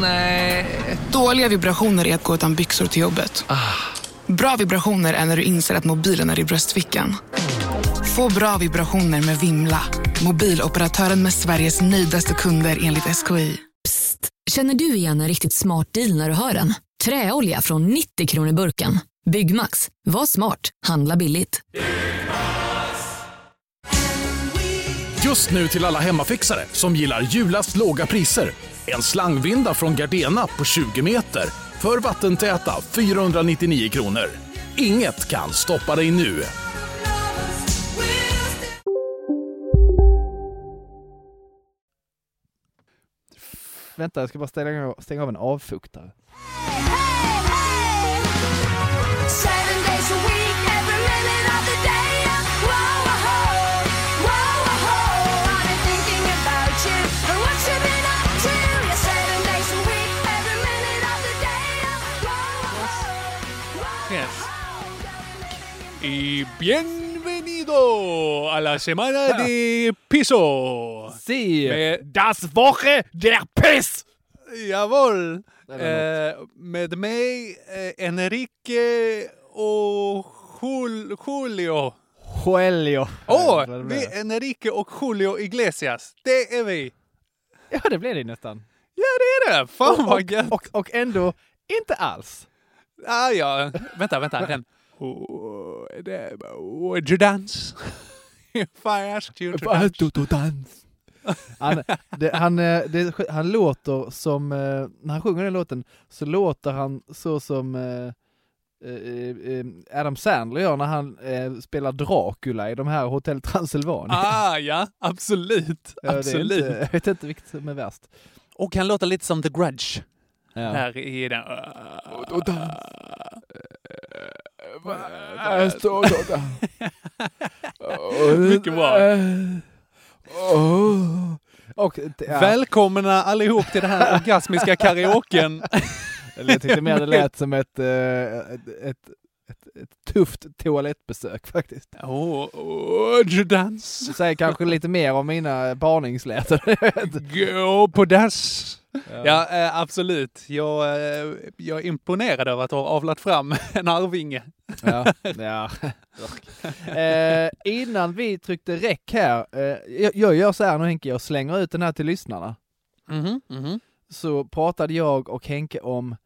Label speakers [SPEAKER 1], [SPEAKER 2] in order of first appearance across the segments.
[SPEAKER 1] Nej.
[SPEAKER 2] Dåliga vibrationer är att gå utan byxor till jobbet. Bra vibrationer är när du inser att mobilen är i bröstfickan. Få bra vibrationer med Vimla. Mobiloperatören med Sveriges nöjdaste kunder enligt SKI.
[SPEAKER 3] Psst! Känner du igen en riktigt smart deal när du hör den? Träolja från 90 kronor burken. Byggmax. Var smart. Handla billigt.
[SPEAKER 4] Just nu till alla hemmafixare som gillar julast låga priser. En slangvinda från Gardena på 20 meter för vattentäta 499 kronor. Inget kan stoppa dig nu.
[SPEAKER 5] Vänta, jag ska bara stänga, av- stänga av en avfuktare.
[SPEAKER 6] Seven days
[SPEAKER 1] Y bienvenido a la semana de piso.
[SPEAKER 5] Si!
[SPEAKER 1] Med Das Woche der Piss! Jawohl! Eh, med mig eh, Enrique och Jul- Julio.
[SPEAKER 5] Joelio.
[SPEAKER 1] Åh! Vi är Enrique och Julio Iglesias. Det är vi!
[SPEAKER 5] Ja, det blev det nästan.
[SPEAKER 1] Ja, det är det! Fan
[SPEAKER 5] och,
[SPEAKER 1] vad gött!
[SPEAKER 5] och, och, och ändå inte alls.
[SPEAKER 1] Ah, ja, vänta, vänta. Den. Oh, det Would you dance? If I asked you to dance.
[SPEAKER 5] Han, det, han, eh, det, han låter som, eh, när han sjunger den låten, så låter han så som eh, Adam Sandler gör när han spelar Dracula i de här Hotell Transylvanien.
[SPEAKER 1] Ah, ja, absolut.
[SPEAKER 5] Ja,
[SPEAKER 1] absolut.
[SPEAKER 5] Inte, jag vet inte vilket som är värst.
[SPEAKER 1] Och han låter lite som The Grudge.
[SPEAKER 5] Ja.
[SPEAKER 1] Här i den.
[SPEAKER 5] och dans.
[SPEAKER 1] Mycket bra.
[SPEAKER 5] Och, ja,
[SPEAKER 1] Välkomna allihop till den här orgasmiska karaoken.
[SPEAKER 5] jag tyckte mer det lät som ett, eh, ett, ett, ett, tufft toalettbesök faktiskt.
[SPEAKER 1] Oh, would you dance?
[SPEAKER 5] Det säger kanske lite mer om mina parningsläten.
[SPEAKER 1] Gå på dass. Ja, eh, absolut. Jag, eh, jag är imponerad över att har avlat fram en arvinge.
[SPEAKER 5] ja, ja. eh, innan vi tryckte räck här, eh, jag, jag gör så här nu Henke, jag slänger ut den här till lyssnarna.
[SPEAKER 1] Mhm, mhm.
[SPEAKER 5] Så pratade jag och Henke om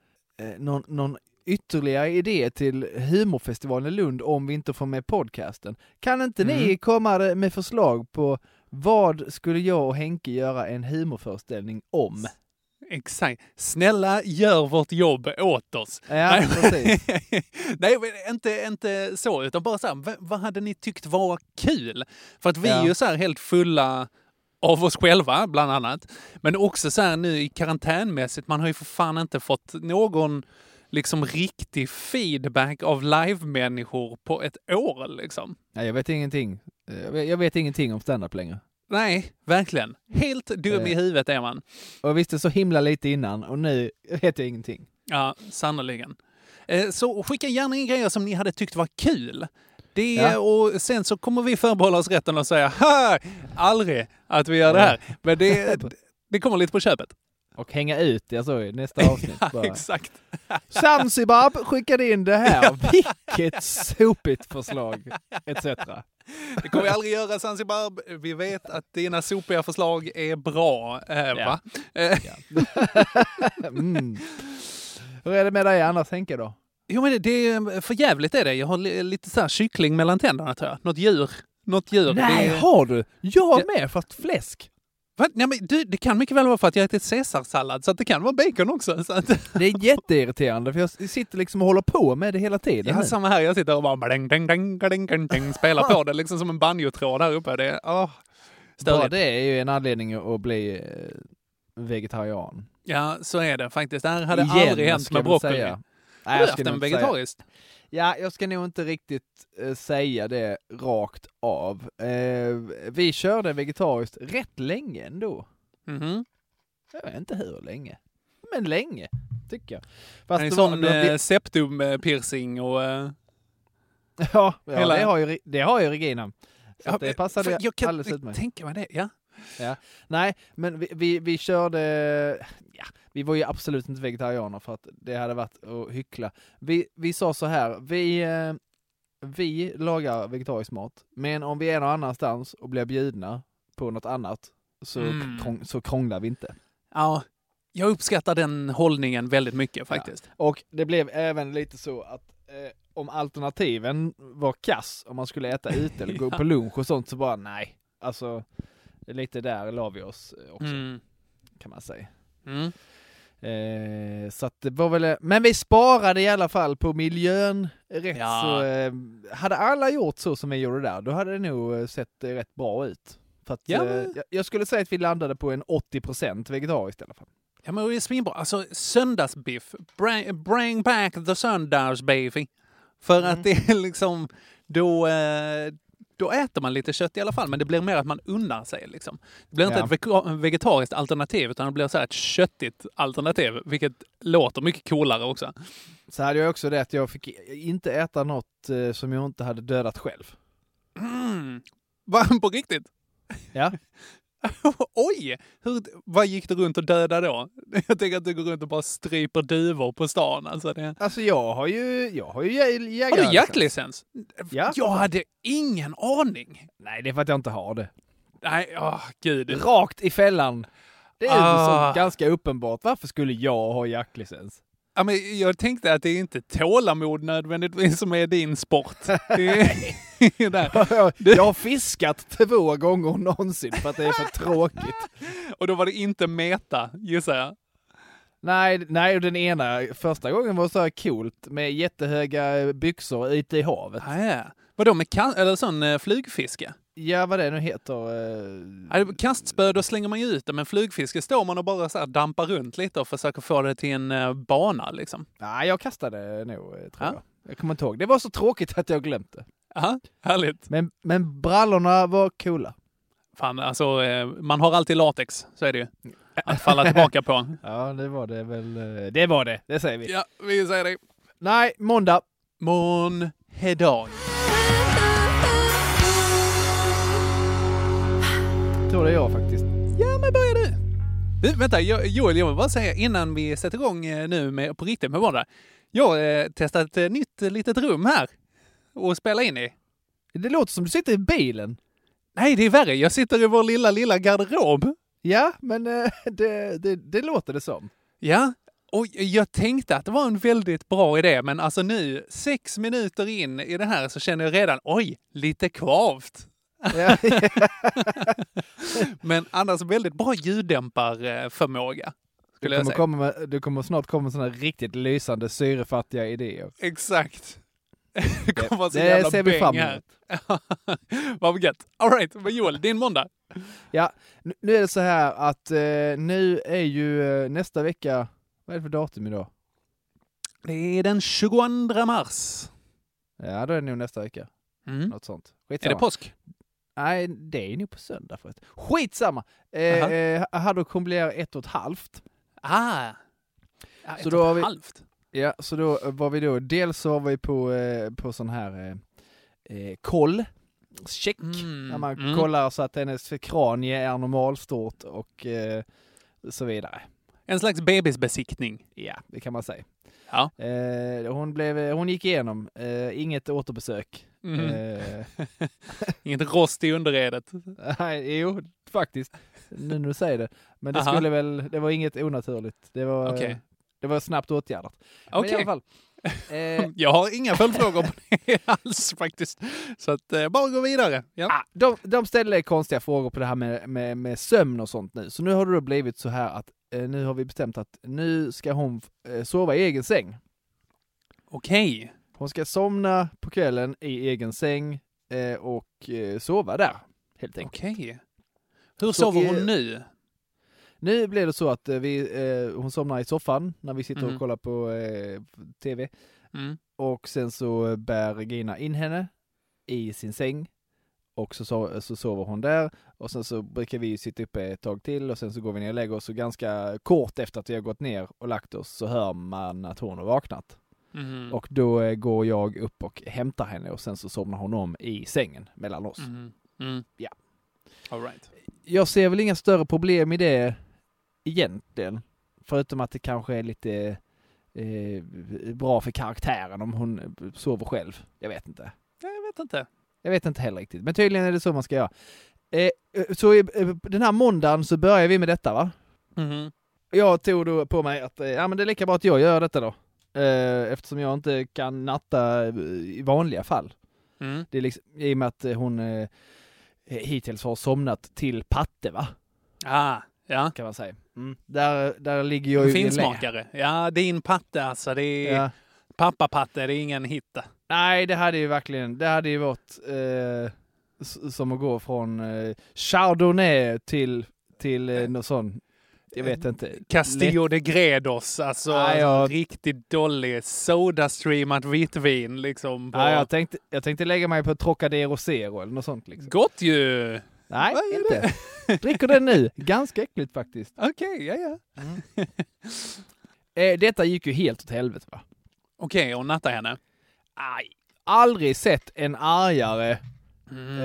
[SPEAKER 5] eh, någon, någon ytterligare idé till humorfestivalen i Lund om vi inte får med podcasten. Kan inte ni
[SPEAKER 1] Mm.
[SPEAKER 5] komma med förslag på vad skulle jag och Henke göra en humorföreställning om?
[SPEAKER 1] Exakt. Snälla, gör vårt jobb åt oss.
[SPEAKER 5] Ja,
[SPEAKER 1] Nej,
[SPEAKER 5] precis.
[SPEAKER 1] Nej, inte, inte så, utan bara så här, vad hade ni tyckt var kul? För att vi
[SPEAKER 5] Ja.
[SPEAKER 1] är ju så här helt fulla av oss själva, bland annat. Men också så här nu i karantänmässigt, man har ju för fan inte fått någon liksom riktig feedback av live-människor på ett år liksom.
[SPEAKER 5] Nej, jag vet ingenting. Eh, Jag vet, jag vet ingenting om stand-up längre.
[SPEAKER 1] Nej, verkligen. Helt dum i
[SPEAKER 5] Eh.
[SPEAKER 1] huvudet är man.
[SPEAKER 5] Och jag visste så himla lite innan och nu vet jag ingenting.
[SPEAKER 1] Ja, sannerligen. Eh, Så skicka gärna in grejer som ni hade tyckt var kul. Det,
[SPEAKER 5] Ja.
[SPEAKER 1] Och sen så kommer vi förbehålla oss rätten att säga ha, aldrig att vi gör det här. Men det, det kommer lite på köpet.
[SPEAKER 5] Och hänga ut så i nästa avsnitt.
[SPEAKER 1] Ja, exakt.
[SPEAKER 5] Zanzibar skickade in det här. Vilket sopigt förslag. Etc.
[SPEAKER 1] Det kommer vi aldrig göra Zanzibar. Vi vet att dina sopiga förslag är bra. Eh, va? Eh,
[SPEAKER 5] Mm. Hur är det med dig annars Henke då?
[SPEAKER 1] Jo men det, det är för jävligt är det. Jag har li- lite så här kyckling mellan tänderna tror jag. Något djur. Något djur.
[SPEAKER 5] Nej,
[SPEAKER 1] det,
[SPEAKER 5] har du? Jag med, fast fläsk.
[SPEAKER 1] Nej, men du, det kan mycket väl vara för att jag ätit caesarsallad, så att det kan vara bacon också. Så att,
[SPEAKER 5] Det är jätteirriterande för jag sitter liksom och håller på med det hela tiden. nu.
[SPEAKER 1] samma här, jag sitter och bara ding, ding, ding, ding, ding, ding, spelar på det liksom som en banjotråd här uppe. Det är, åh,
[SPEAKER 5] Bara det är ju en anledning att bli eh, vegetarian.
[SPEAKER 1] Ja, så är det faktiskt. Det här hade
[SPEAKER 5] Igen,
[SPEAKER 1] aldrig hänt med broccoli.
[SPEAKER 5] säga.
[SPEAKER 1] Har
[SPEAKER 5] Nej,
[SPEAKER 1] du haft en
[SPEAKER 5] inte säga-
[SPEAKER 1] vegetariskt?
[SPEAKER 5] Ja, jag ska nog inte riktigt eh, säga det rakt av. Eh, vi körde vegetariskt rätt länge ändå.
[SPEAKER 1] Mhm.
[SPEAKER 5] Jag vet inte hur länge. Men länge, tycker jag.
[SPEAKER 1] En
[SPEAKER 5] det var-
[SPEAKER 1] sån
[SPEAKER 5] det-
[SPEAKER 1] eh, septum-piercing och... Eh,
[SPEAKER 5] Ja, ja
[SPEAKER 1] hela-
[SPEAKER 5] det, har ju, det har ju Regina. Så att det passade
[SPEAKER 1] jag kan
[SPEAKER 5] alldeles utmärkt.
[SPEAKER 1] tänka mig det, ja.
[SPEAKER 5] Nej, men vi, vi, vi körde, ja, vi var ju absolut inte vegetarianer för att det hade varit att hyckla. Vi, vi sa så här, vi, eh, vi lagar vegetarisk mat, men om vi är någon annanstans och blir bjudna på något annat så,
[SPEAKER 1] Mm.
[SPEAKER 5] krång, så krånglar vi inte.
[SPEAKER 1] Ja, jag uppskattar den hållningen väldigt mycket faktiskt.
[SPEAKER 5] Och det blev även lite så att eh, om alternativen var kass, om man skulle äta ute eller gå
[SPEAKER 1] Ja.
[SPEAKER 5] på lunch och sånt, så bara nej. Alltså, lite där la vi oss eh, också,
[SPEAKER 1] Mm.
[SPEAKER 5] kan man säga.
[SPEAKER 1] Mm.
[SPEAKER 5] Eh, så det var väl, men vi sparade i alla fall på miljön rätt
[SPEAKER 1] Ja.
[SPEAKER 5] så, eh, hade alla gjort så som vi gjorde där, då hade det nog eh, sett eh, rätt bra ut. För att,
[SPEAKER 1] Ja,
[SPEAKER 5] eh,
[SPEAKER 1] men-
[SPEAKER 5] jag, jag skulle säga att vi landade på en 80% vegetariskt i alla fall.
[SPEAKER 1] Ja, men det är svinbra. Alltså söndagsbiff. Bring, bring back the söndagsbeefy. För
[SPEAKER 5] Mm.
[SPEAKER 1] att det är liksom, då, då äter man lite kött i alla fall, men det blir mer att man unnar sig. Liksom. Det blir inte
[SPEAKER 5] Ja.
[SPEAKER 1] ett vegetariskt alternativ, utan det blir så här ett köttigt alternativ, vilket låter mycket coolare också.
[SPEAKER 5] Så hade jag också det att jag fick inte äta något eh, som jag inte hade dödat själv.
[SPEAKER 1] Mm. Va, på riktigt?
[SPEAKER 5] Ja.
[SPEAKER 1] Oj! Hur, vad gick du runt och dödade då? Jag tänker att du går runt och bara stryper duvor på stan. Alltså det...
[SPEAKER 5] Alltså jag har ju, jag har ju jä- jägare.
[SPEAKER 1] Har du jaktlicens?
[SPEAKER 5] Ja.
[SPEAKER 1] Jag hade ingen aning.
[SPEAKER 5] Nej, det är för att jag inte har det.
[SPEAKER 1] Nej, åh gud.
[SPEAKER 5] Rakt i fällan. Det är
[SPEAKER 1] Ah.
[SPEAKER 5] ganska uppenbart. Varför skulle jag ha jaktlicens?
[SPEAKER 1] Ja, men jag tänkte att det är inte tålamod nödvändigtvis som är din sport. Är
[SPEAKER 5] jag, har fiskat två gånger någonsin för att det är för tråkigt.
[SPEAKER 1] Och då var det inte meta, gissar jag.
[SPEAKER 5] Nej, nej, den ena, första gången var så här coolt med jättehöga byxor ute i havet.
[SPEAKER 1] Ah, ja. Vadå med ka- eller sån eh, flugfiske?
[SPEAKER 5] Ja, vad det nu heter. eh,
[SPEAKER 1] Ja, Kastspö, då slänger man ju ut det, men flugfiske står man och bara så dampar runt lite och försöker få det till en eh, bana liksom.
[SPEAKER 5] Nej, jag kastade nog, eh, tror
[SPEAKER 1] Ja.
[SPEAKER 5] jag. Jag kommer inte ihåg. Det var så tråkigt att jag glömt det.
[SPEAKER 1] Ja, härligt.
[SPEAKER 5] Men, men brallorna var coola.
[SPEAKER 1] Fan, alltså eh, man har alltid latex, så är det ju. Att falla tillbaka på.
[SPEAKER 5] Ja, det var det väl. Det var det, det säger vi.
[SPEAKER 1] Ja, vi säger det.
[SPEAKER 5] Nej, måndag.
[SPEAKER 1] Månhedag.
[SPEAKER 5] Tror det är jag faktiskt.
[SPEAKER 1] Ja, men börja du. du vänta, jag, Joel, jag vill bara säga innan vi sätter igång eh, nu med, på riktigt med måndag. Jag har eh, testat ett eh, nytt litet rum här och spela in i.
[SPEAKER 5] Det låter som du sitter i bilen.
[SPEAKER 1] Nej, det är värre. Jag sitter i vår lilla, lilla garderob.
[SPEAKER 5] Ja, men eh, det, det, det låter det som.
[SPEAKER 1] Ja, och jag tänkte att det var en väldigt bra idé, men alltså nu, sex minuter in i det här, så känner jag redan, oj, lite kvavt. Men annars väldigt bra ljuddämparförmåga.
[SPEAKER 5] du, kommer
[SPEAKER 1] säga.
[SPEAKER 5] komma med, du kommer snart komma med sådana riktigt lysande syrefattiga idéer.
[SPEAKER 1] Exakt. Det kommer
[SPEAKER 5] det
[SPEAKER 1] jävla
[SPEAKER 5] ser vi fram emot.
[SPEAKER 1] Vad gött. All right, men Joel, din måndag.
[SPEAKER 5] Ja, nu- är det så här att eh, nu är ju eh, nästa vecka, vad är det för datum idag?
[SPEAKER 1] Det är den 22 mars.
[SPEAKER 5] Ja, då är det nog nästa vecka.
[SPEAKER 1] Mm.
[SPEAKER 5] Något sånt.
[SPEAKER 1] Är
[SPEAKER 5] Skitsamma.
[SPEAKER 1] det påsk?
[SPEAKER 5] Nej, det är nog på söndag förresten. Skitsamma! Eh, eh, Haddock blir ett och ett halvt.
[SPEAKER 1] Ah. Ja,
[SPEAKER 5] Så
[SPEAKER 1] ett
[SPEAKER 5] då
[SPEAKER 1] och ett
[SPEAKER 5] vi-
[SPEAKER 1] halvt.
[SPEAKER 5] Ja, så då var vi då, dels så var vi på, eh, på sån här eh, eh, koll, check,
[SPEAKER 1] Mm,
[SPEAKER 5] när man
[SPEAKER 1] mm.
[SPEAKER 5] kollar så att hennes kranie är normalstort och eh, så vidare.
[SPEAKER 1] En slags bebisbesiktning.
[SPEAKER 5] Ja, det kan man säga.
[SPEAKER 1] Ja.
[SPEAKER 5] Eh, hon, blev, hon gick igenom, eh, inget återbesök.
[SPEAKER 1] Mm.
[SPEAKER 5] Eh,
[SPEAKER 1] Inget rost i underredet.
[SPEAKER 5] nej, jo, faktiskt. Nu när du säger det. Men det
[SPEAKER 1] Aha.
[SPEAKER 5] skulle väl, det var inget onaturligt. Det var,
[SPEAKER 1] Okej.
[SPEAKER 5] det var snabbt åtgärdat. Men i alla fall. Eh,
[SPEAKER 1] Jag har inga följdfrågor på det alls faktiskt. Så att eh, bara gå vidare. Ja.
[SPEAKER 5] Ah, de, de ställer konstiga frågor på det här med, med, med sömn och sånt nu. Så nu har det då blivit så här att eh, nu har vi bestämt att nu ska hon eh, sova i egen säng.
[SPEAKER 1] Okej.
[SPEAKER 5] Hon ska somna på kvällen i egen säng eh, och eh, sova där, helt enkelt.
[SPEAKER 1] Okej. Hur
[SPEAKER 5] Så
[SPEAKER 1] sover hon nu?
[SPEAKER 5] Nu blir det så att eh, vi, eh, hon somnar i soffan när vi sitter
[SPEAKER 1] Mhm.
[SPEAKER 5] och kollar på eh, TV.
[SPEAKER 1] Mm.
[SPEAKER 5] Och sen så bär Regina in henne i sin säng. Och så, so- så sover hon där. Och sen så brukar vi sitta uppe ett tag till och sen så går vi ner och lägger oss. Och ganska kort efter att vi har gått ner och lagt oss så hör man att hon har vaknat.
[SPEAKER 1] Mhm.
[SPEAKER 5] Och då eh, går jag upp och hämtar henne och sen så somnar hon om i sängen mellan oss.
[SPEAKER 1] Mhm. Mm.
[SPEAKER 5] Ja.
[SPEAKER 1] All right.
[SPEAKER 5] Jag ser väl inga större problem i det egentligen. Förutom att det kanske är lite eh, bra för karaktären om hon sover själv. Jag vet inte.
[SPEAKER 1] Jag vet inte.
[SPEAKER 5] Jag vet inte heller riktigt, men tydligen är det så man ska göra. Eh, eh, så i, eh, den här måndagen så börjar vi med detta va? Jag tog då på mig att eh, ja, men det är lika bra att jag gör detta då. Eh, eftersom jag inte kan natta i vanliga fall.
[SPEAKER 1] Mm.
[SPEAKER 5] Det är liksom, I och med att hon eh, hittills har somnat till patte va?
[SPEAKER 1] Ah, ja.
[SPEAKER 5] Kan man säga. Mm. Där, där ligger jag ju...
[SPEAKER 1] finsmakare. Ja, din patte alltså. Det är
[SPEAKER 5] Ja.
[SPEAKER 1] pappapatte, det är ingen hitta.
[SPEAKER 5] Nej, det hade ju verkligen, det hade ju varit eh, som att gå från eh, Chardonnay till, till eh, något sån, jag vet inte.
[SPEAKER 1] Castillo de Gredos, alltså
[SPEAKER 5] Nej, jag-
[SPEAKER 1] riktigt dålig sodastreamat vitvin liksom. På...
[SPEAKER 5] Ja, jag, tänkte, jag tänkte lägga mig på Trocadero Zero eller något sånt liksom.
[SPEAKER 1] Gott ju!
[SPEAKER 5] Nej, inte. Dricker den nu. Ganska äckligt faktiskt.
[SPEAKER 1] Okej, ja ja.
[SPEAKER 5] Eh, detta gick ju helt åt helvete va?
[SPEAKER 1] Okej, och natta henne.
[SPEAKER 5] Aj. Aldrig sett en argare
[SPEAKER 1] Mm.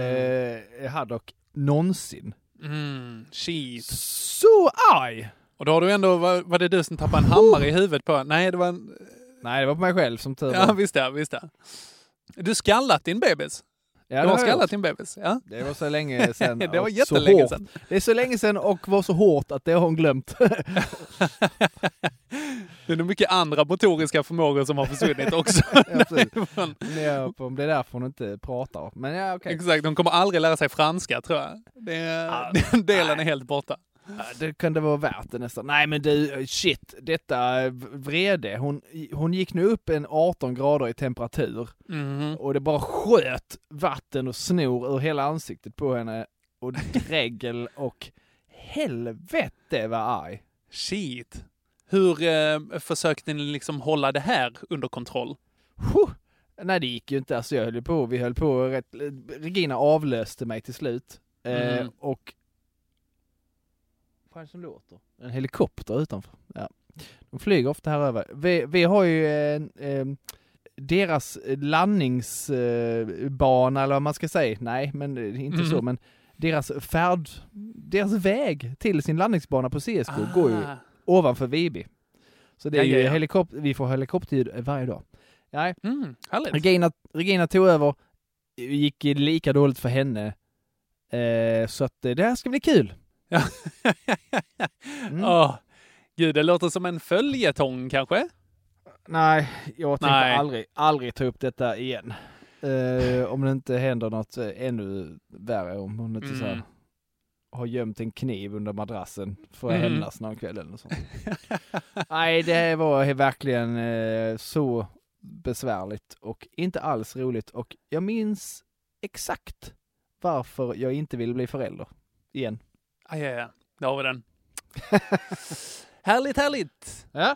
[SPEAKER 5] eh, Haddock någonsin.
[SPEAKER 1] Mm, shit.
[SPEAKER 5] Så arg!
[SPEAKER 1] Och då har du ändå, var, var det du som tappade en hammare i huvudet på? Nej, det var en...
[SPEAKER 5] Nej, det var på mig själv som tur
[SPEAKER 1] Ja,
[SPEAKER 5] var.
[SPEAKER 1] visst det, visst det. Du skallat din bebis?
[SPEAKER 5] Ja,
[SPEAKER 1] du har skallat din bebis? Ja.
[SPEAKER 5] det var så länge sedan.
[SPEAKER 1] Det var jättelänge sedan.
[SPEAKER 5] Det är så länge sedan och var så hårt att det har hon glömt.
[SPEAKER 1] Det är nog mycket andra motoriska förmågor som har försvunnit också.
[SPEAKER 5] Ja.
[SPEAKER 1] Men,
[SPEAKER 5] Ja, om det är därför hon inte pratar. Men ja, okej.
[SPEAKER 1] Exakt, de kommer aldrig lära sig franska tror jag. Det,
[SPEAKER 5] Ah,
[SPEAKER 1] den delen är helt borta.
[SPEAKER 5] Ja, Det kunde vara värt det nästan. Nej men du, shit, detta vrede. Hon, hon gick nu upp en 18 grader i temperatur
[SPEAKER 1] Mhm.
[SPEAKER 5] och det bara sköt vatten och snor ur hela ansiktet på henne och dregel och helvete vad arg.
[SPEAKER 1] Shit. Hur eh, försökte ni liksom hålla det här under kontroll?
[SPEAKER 5] Huh. Nej det gick ju inte, alltså jag höll på, vi höll på rätt, Regina avlöste mig till slut. Eh,
[SPEAKER 1] Mm.
[SPEAKER 5] och vad är det som låter? En helikopter utanför. Ja. De flyger ofta här över. Vi, vi har ju eh, deras landningsbana eller vad man ska säga. Nej, men eh, inte
[SPEAKER 1] Mhm.
[SPEAKER 5] så, men deras färd, deras väg till sin landningsbana på CSK går ju
[SPEAKER 1] Ah.
[SPEAKER 5] Ovanför Viby. Så det är
[SPEAKER 1] Ja,
[SPEAKER 5] ju
[SPEAKER 1] ja.
[SPEAKER 5] helikopter, vi får helikopterljud varje dag. Nej,
[SPEAKER 1] Mm, härligt.
[SPEAKER 5] Regina, Regina tog över, gick lika dåligt för henne. Eh, så att eh, det här ska bli kul.
[SPEAKER 1] Ja.
[SPEAKER 5] Mm.
[SPEAKER 1] Åh, Gud, det låter som en följetong kanske?
[SPEAKER 5] Nej, jag tänker
[SPEAKER 1] Nej.
[SPEAKER 5] aldrig, aldrig ta upp detta igen. Eh, om det inte händer något eh, ännu värre, om hon inte så här,
[SPEAKER 1] Mm.
[SPEAKER 5] Har gömt en kniv under madrassen för att
[SPEAKER 1] Mm.
[SPEAKER 5] hämnas någon kväll eller sånt. Nej, det var verkligen eh, så besvärligt och inte alls roligt och jag minns exakt varför jag inte ville bli förälder igen.
[SPEAKER 1] Ah, ja, ja, där har vi den. härligt, härligt.
[SPEAKER 5] Ja.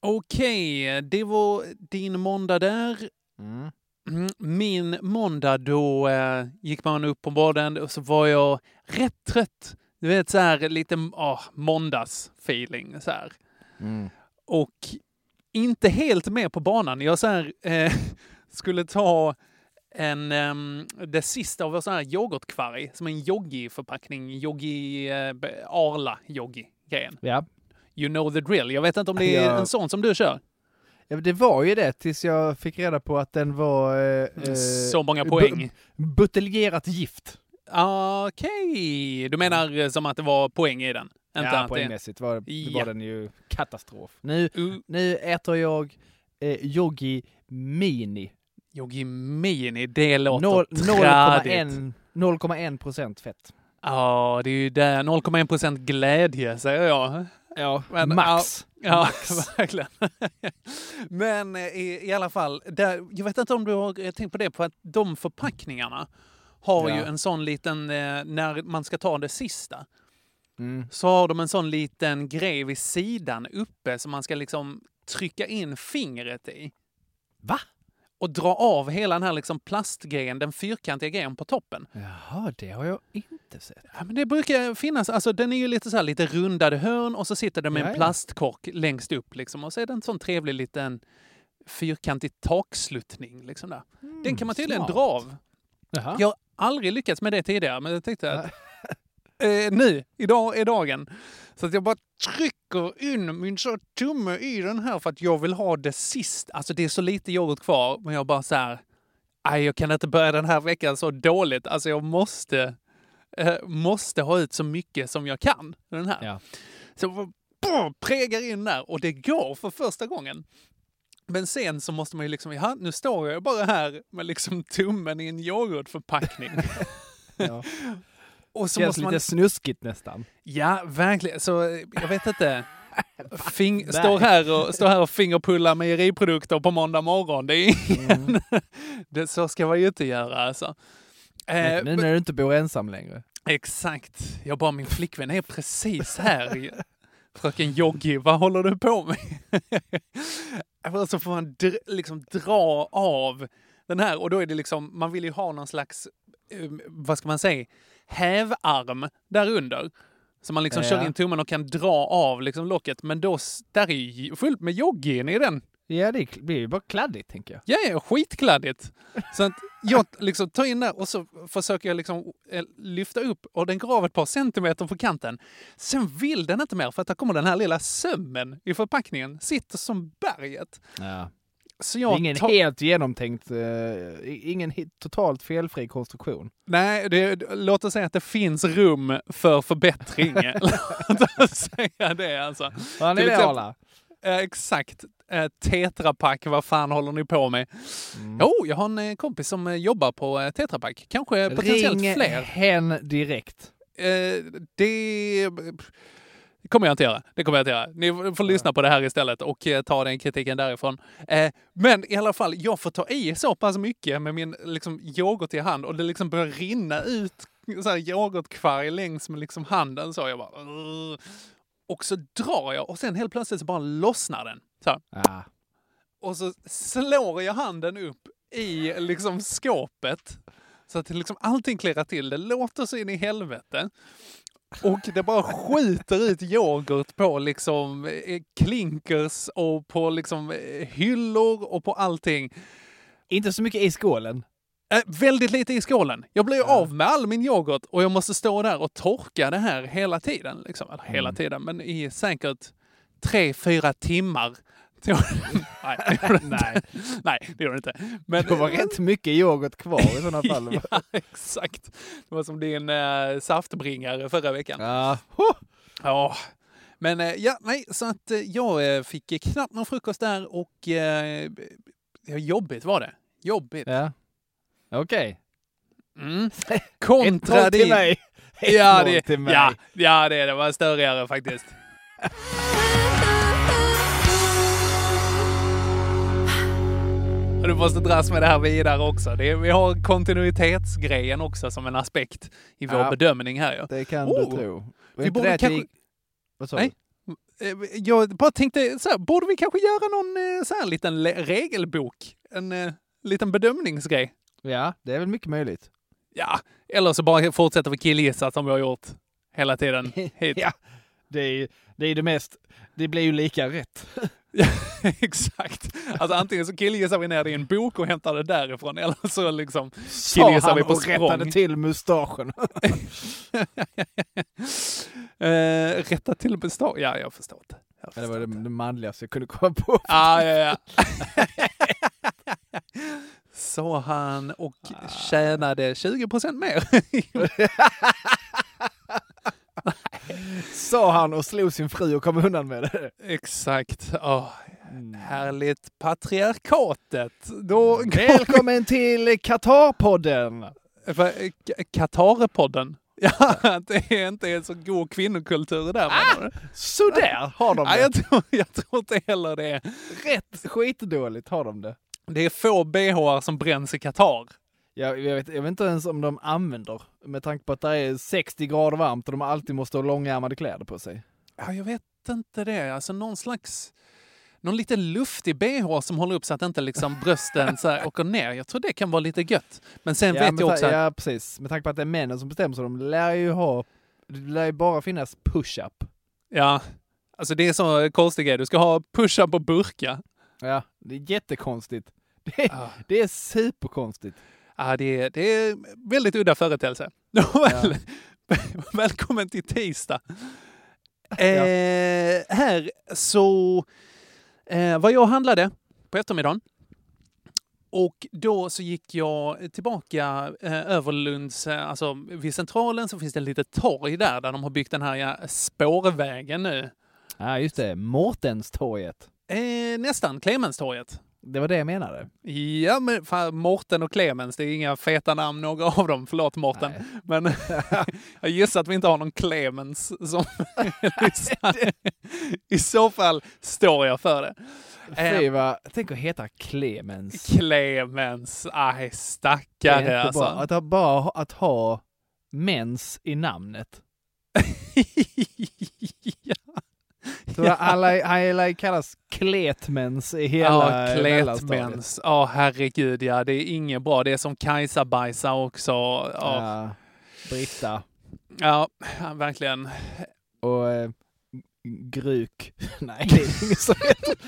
[SPEAKER 1] Okej, det var din måndag där.
[SPEAKER 5] Mm.
[SPEAKER 1] Mm, Min måndag då eh, gick man upp på morgonen och så var jag rätt trött. Du vet så här lite oh, måndagsfeeling så här.
[SPEAKER 5] Mm.
[SPEAKER 1] Och inte helt med på banan. Jag så här, eh, skulle ta en, ehm, det sista av vår sån här yoghurtkvarg, som en joggi-förpackning, joggi, eh, Arla joggi-grejen.
[SPEAKER 5] Ja.
[SPEAKER 1] You know the drill. Jag vet inte om det är
[SPEAKER 5] Ja.
[SPEAKER 1] en sån som du kör.
[SPEAKER 5] Ja, det var ju det tills jag fick reda på att den var eh, eh,
[SPEAKER 1] Så många poäng.
[SPEAKER 5] buteljerat gift.
[SPEAKER 1] Okej, du menar eh, som att det var poäng i den? Inte
[SPEAKER 5] ja, poängmässigt var,
[SPEAKER 1] Ja.
[SPEAKER 5] var den ju katastrof. Nu,
[SPEAKER 1] Uh,
[SPEAKER 5] nu äter jag eh, Yogi Mini.
[SPEAKER 1] Yogi Mini, det låter
[SPEAKER 5] Noll-
[SPEAKER 1] trädigt.
[SPEAKER 5] 0,1 0,1 procent fett.
[SPEAKER 1] Ja, det är ju det. 0,1 procent glädje, säger jag.
[SPEAKER 5] Ja,
[SPEAKER 1] Men,
[SPEAKER 5] max.
[SPEAKER 1] Ja, verkligen. Men eh, i, i alla fall, där, jag vet inte om du har eh, tänkt på det, på att de förpackningarna har
[SPEAKER 5] Ja.
[SPEAKER 1] ju en sån liten, eh, när man ska ta det sista,
[SPEAKER 5] Mm.
[SPEAKER 1] så har de en sån liten grej vid sidan uppe som man ska liksom trycka in fingret i.
[SPEAKER 5] Va?
[SPEAKER 1] Och dra av hela den här liksom plastgrejen, den fyrkantiga grejen på toppen.
[SPEAKER 5] Jaha, det har jag inte sett.
[SPEAKER 1] Ja, men det brukar finnas, alltså den är ju lite så här lite rundade hörn och så sitter det med
[SPEAKER 5] Ja,
[SPEAKER 1] en plastkork längst upp liksom. Och så är det en sån trevlig liten fyrkantig taksluttning liksom där. Den kan man tydligen
[SPEAKER 5] smart.
[SPEAKER 1] dra av.
[SPEAKER 5] Jaha.
[SPEAKER 1] Jag har aldrig lyckats med det tidigare, men jag tänkte att Eh, nu, idag är dagen. Så att jag bara trycker in min så tumme i den här för att jag vill ha det sist. Alltså det är så lite yoghurt kvar, men jag bara så här. Nej, jag kan inte börja den här veckan så dåligt. Alltså jag måste, eh, måste ha ut så mycket som jag kan. Den här.
[SPEAKER 5] Ja.
[SPEAKER 1] Så jag bara, pregar in där och det går för första gången. Men sen så måste man ju liksom, ja, nu står jag bara här med liksom tummen i en yoghurtförpackning.
[SPEAKER 5] Ja.
[SPEAKER 1] och så
[SPEAKER 5] Känns
[SPEAKER 1] måste man
[SPEAKER 5] lite snuskigt nästan.
[SPEAKER 1] Ja, verkligen. Så jag vet inte. Fing, står, här och, står här och fingerpullar mejeriprodukter på måndag morgon. Det är ingen... det, så ska man ju inte göra alltså. Eh,
[SPEAKER 5] nu när du inte bor ensam längre.
[SPEAKER 1] exakt. Jag bara, min flickvän är precis här. Fröken Joggi, vad håller du på med? Och så får man dr- liksom dra av den här och då är det liksom, man vill ju ha någon slags, eh, vad ska man säga, hävarm där under. Så man liksom
[SPEAKER 5] Ja.
[SPEAKER 1] kör in tummen och kan dra av liksom locket. Men då, där är ju fullt med joggin i den.
[SPEAKER 5] Ja, det blir ju bara kladdigt tänker jag.
[SPEAKER 1] Ja, ja, skitkladdigt. Så att jag liksom tar in där och så försöker jag liksom eh, lyfta upp och den går av ett par centimeter på kanten. Sen vill den inte mer för att där kommer den här lilla sömmen i förpackningen. Sitter som berget.
[SPEAKER 5] Ja.
[SPEAKER 1] Så
[SPEAKER 5] Det
[SPEAKER 1] jag
[SPEAKER 5] ingen
[SPEAKER 1] tar-
[SPEAKER 5] helt genomtänkt, eh, ingen totalt felfri konstruktion.
[SPEAKER 1] Nej, det, låt oss säga att det finns rum för förbättring. låt oss säga det alltså.
[SPEAKER 5] Vad är det
[SPEAKER 1] exempel-? Eh, exakt. Eh, Tetrapack, vad fan håller ni på med?
[SPEAKER 5] Mm.
[SPEAKER 1] Jo, jag har en eh, kompis som eh, jobbar på eh, Tetrapack. Kanske potentiellt
[SPEAKER 5] Ring
[SPEAKER 1] fler.
[SPEAKER 5] hen direkt.
[SPEAKER 1] Eh, det kommer jag inte göra. Det kommer jag inte göra. Ni får lyssna på det här istället och eh, ta den kritiken därifrån. Eh, men i alla fall, jag får ta i så pass mycket med min liksom, yoghurt i hand och det liksom börjar rinna ut så här yoghurtkvarg längs med liksom handen. Så jag bara... Och så drar jag och sen helt plötsligt så bara lossnar den. Så.
[SPEAKER 5] Ja.
[SPEAKER 1] Och så slår jag handen upp i liksom skåpet. Så att liksom allting klirrar till. Det låter så in i helvete. Och det bara skjuter ut yoghurt på liksom eh, klinkers och på liksom eh, hyllor och på allting.
[SPEAKER 5] Inte så mycket i skålen.
[SPEAKER 1] Eh, väldigt lite i skålen. Jag blir ju av med all min yoghurt och jag måste stå där och torka det här hela tiden. Liksom. Eller hela tiden, men i säkert tre, fyra timmar. Nej.
[SPEAKER 5] Nej.
[SPEAKER 1] Nej, det gjorde det inte. Men,
[SPEAKER 5] Det var rätt mycket yoghurt kvar i sådana fall.
[SPEAKER 1] ja, exakt. Det var som din äh, saftbringare förra veckan.
[SPEAKER 5] Ja.
[SPEAKER 1] Ja. Men eh, ja, nej, så att eh, jag fick knappt någon frukost där och ja, jobbigt var det. Jobbigt.
[SPEAKER 5] ja. Okej.
[SPEAKER 1] Mm.
[SPEAKER 5] Ett
[SPEAKER 1] Kontra
[SPEAKER 5] noll till
[SPEAKER 1] din-
[SPEAKER 5] mig. Ett
[SPEAKER 1] Ja, det,
[SPEAKER 5] till mig.
[SPEAKER 1] ja, ja, det, det var störigare faktiskt. Du måste dras med det här vidare också. Det är, vi har kontinuitetsgrejen också som en aspekt i vår
[SPEAKER 5] Ja.
[SPEAKER 1] bedömning här. Ja.
[SPEAKER 5] Det kan
[SPEAKER 1] Oh.
[SPEAKER 5] du tro. Och
[SPEAKER 1] Vi borde kanske-
[SPEAKER 5] Vad sa
[SPEAKER 1] Nej.
[SPEAKER 5] du?
[SPEAKER 1] Eh, Jag bara tänkte, så här, borde vi kanske göra någon eh, så här liten regelbok? En eh, liten bedömningsgrej?
[SPEAKER 5] Ja, det är väl mycket möjligt.
[SPEAKER 1] Ja, eller så bara fortsätter vi killgissa som vi har gjort hela tiden hit.
[SPEAKER 5] ja, det är, det är det mest, det blir ju lika rätt.
[SPEAKER 1] Exakt. Alltså antingen så killgissar vi ner det i en bok och hämtar det därifrån eller så liksom
[SPEAKER 5] Sa
[SPEAKER 1] killgissar vi på
[SPEAKER 5] och rättade
[SPEAKER 1] språng.
[SPEAKER 5] till mustaschen.
[SPEAKER 1] Eh, rätta till bestånd. Ja, jag förstår inte. Jag
[SPEAKER 5] Ja, det var
[SPEAKER 1] förstår
[SPEAKER 5] det, det manligaste jag kunde komma på.
[SPEAKER 1] Ah, ja, ja. Så han och tjänade 20 procent mer.
[SPEAKER 5] Sa han och slog sin fru och kom undan med det.
[SPEAKER 1] Exakt. Åh,
[SPEAKER 5] Mm.
[SPEAKER 1] härligt. Patriarkatet. Då
[SPEAKER 5] Välkommen till Qatar-podden!
[SPEAKER 1] Qatarepodden. Ja, det är inte en så god kvinnokultur där. du?
[SPEAKER 5] Sådär har de det.
[SPEAKER 1] jag, tror, jag tror inte heller det.
[SPEAKER 5] Rätt skitdåligt har de det.
[SPEAKER 1] Det är få bh som bränns i Qatar.
[SPEAKER 5] Jag, jag, vet, jag vet inte ens om de använder, med tanke på att det är 60 grader varmt och de alltid måste ha långärmade kläder på sig.
[SPEAKER 1] Ja, jag vet inte det. Alltså någon slags... Någon lite luftig bh som håller upp så att inte liksom brösten så här åker ner. Jag tror det kan vara lite gött. Men sen
[SPEAKER 5] ja,
[SPEAKER 1] vet
[SPEAKER 5] med
[SPEAKER 1] jag också att...
[SPEAKER 5] Ja, precis. Med tanke på att det är männen som bestämmer så de lär ju ha, det lär ju bara finnas push-up.
[SPEAKER 1] Ja, alltså det är så konstig grej. Du ska ha push-up och burka.
[SPEAKER 5] Ja, det är jättekonstigt. Det är,
[SPEAKER 1] Ah.
[SPEAKER 5] det är superkonstigt.
[SPEAKER 1] Ja, det är, det är väldigt udda företeelse. Nåväl, Välkommen till tisdag. Eh, här så eh, var jag och handlade på eftermiddagen. Och då så gick jag tillbaka eh, över Lunds, eh, alltså vid centralen så finns det ett litet torg där, där de har byggt den här ja, spårvägen nu.
[SPEAKER 5] Ja, just det. Mårtenstorget.
[SPEAKER 1] Eh, nästan, Clemenstorget.
[SPEAKER 5] Det var det jag menade.
[SPEAKER 1] Ja, men fan, Morten och Clemens, det är inga feta namn några av dem. Förlåt Morten.
[SPEAKER 5] Nej.
[SPEAKER 1] Men jag gissar att vi inte har någon Clemens som lyssnar. I så fall står jag för det. Eh,
[SPEAKER 5] Fy vad, tänk att heta Clemens.
[SPEAKER 1] Clemens, aj
[SPEAKER 5] Det är
[SPEAKER 1] stackare alltså.
[SPEAKER 5] bra. Att ha, bara att ha mens i namnet.
[SPEAKER 1] ja,
[SPEAKER 5] Så alla, alla kallas kletmens i hela
[SPEAKER 1] ja kletmens. Ja, herregud ja. Det är inget bra. Det är som Kajsa-bajsa också. Ja,
[SPEAKER 5] Ja, Britta.
[SPEAKER 1] ja, verkligen.
[SPEAKER 5] Och eh, Gruk. Nej, det är ingen som heter.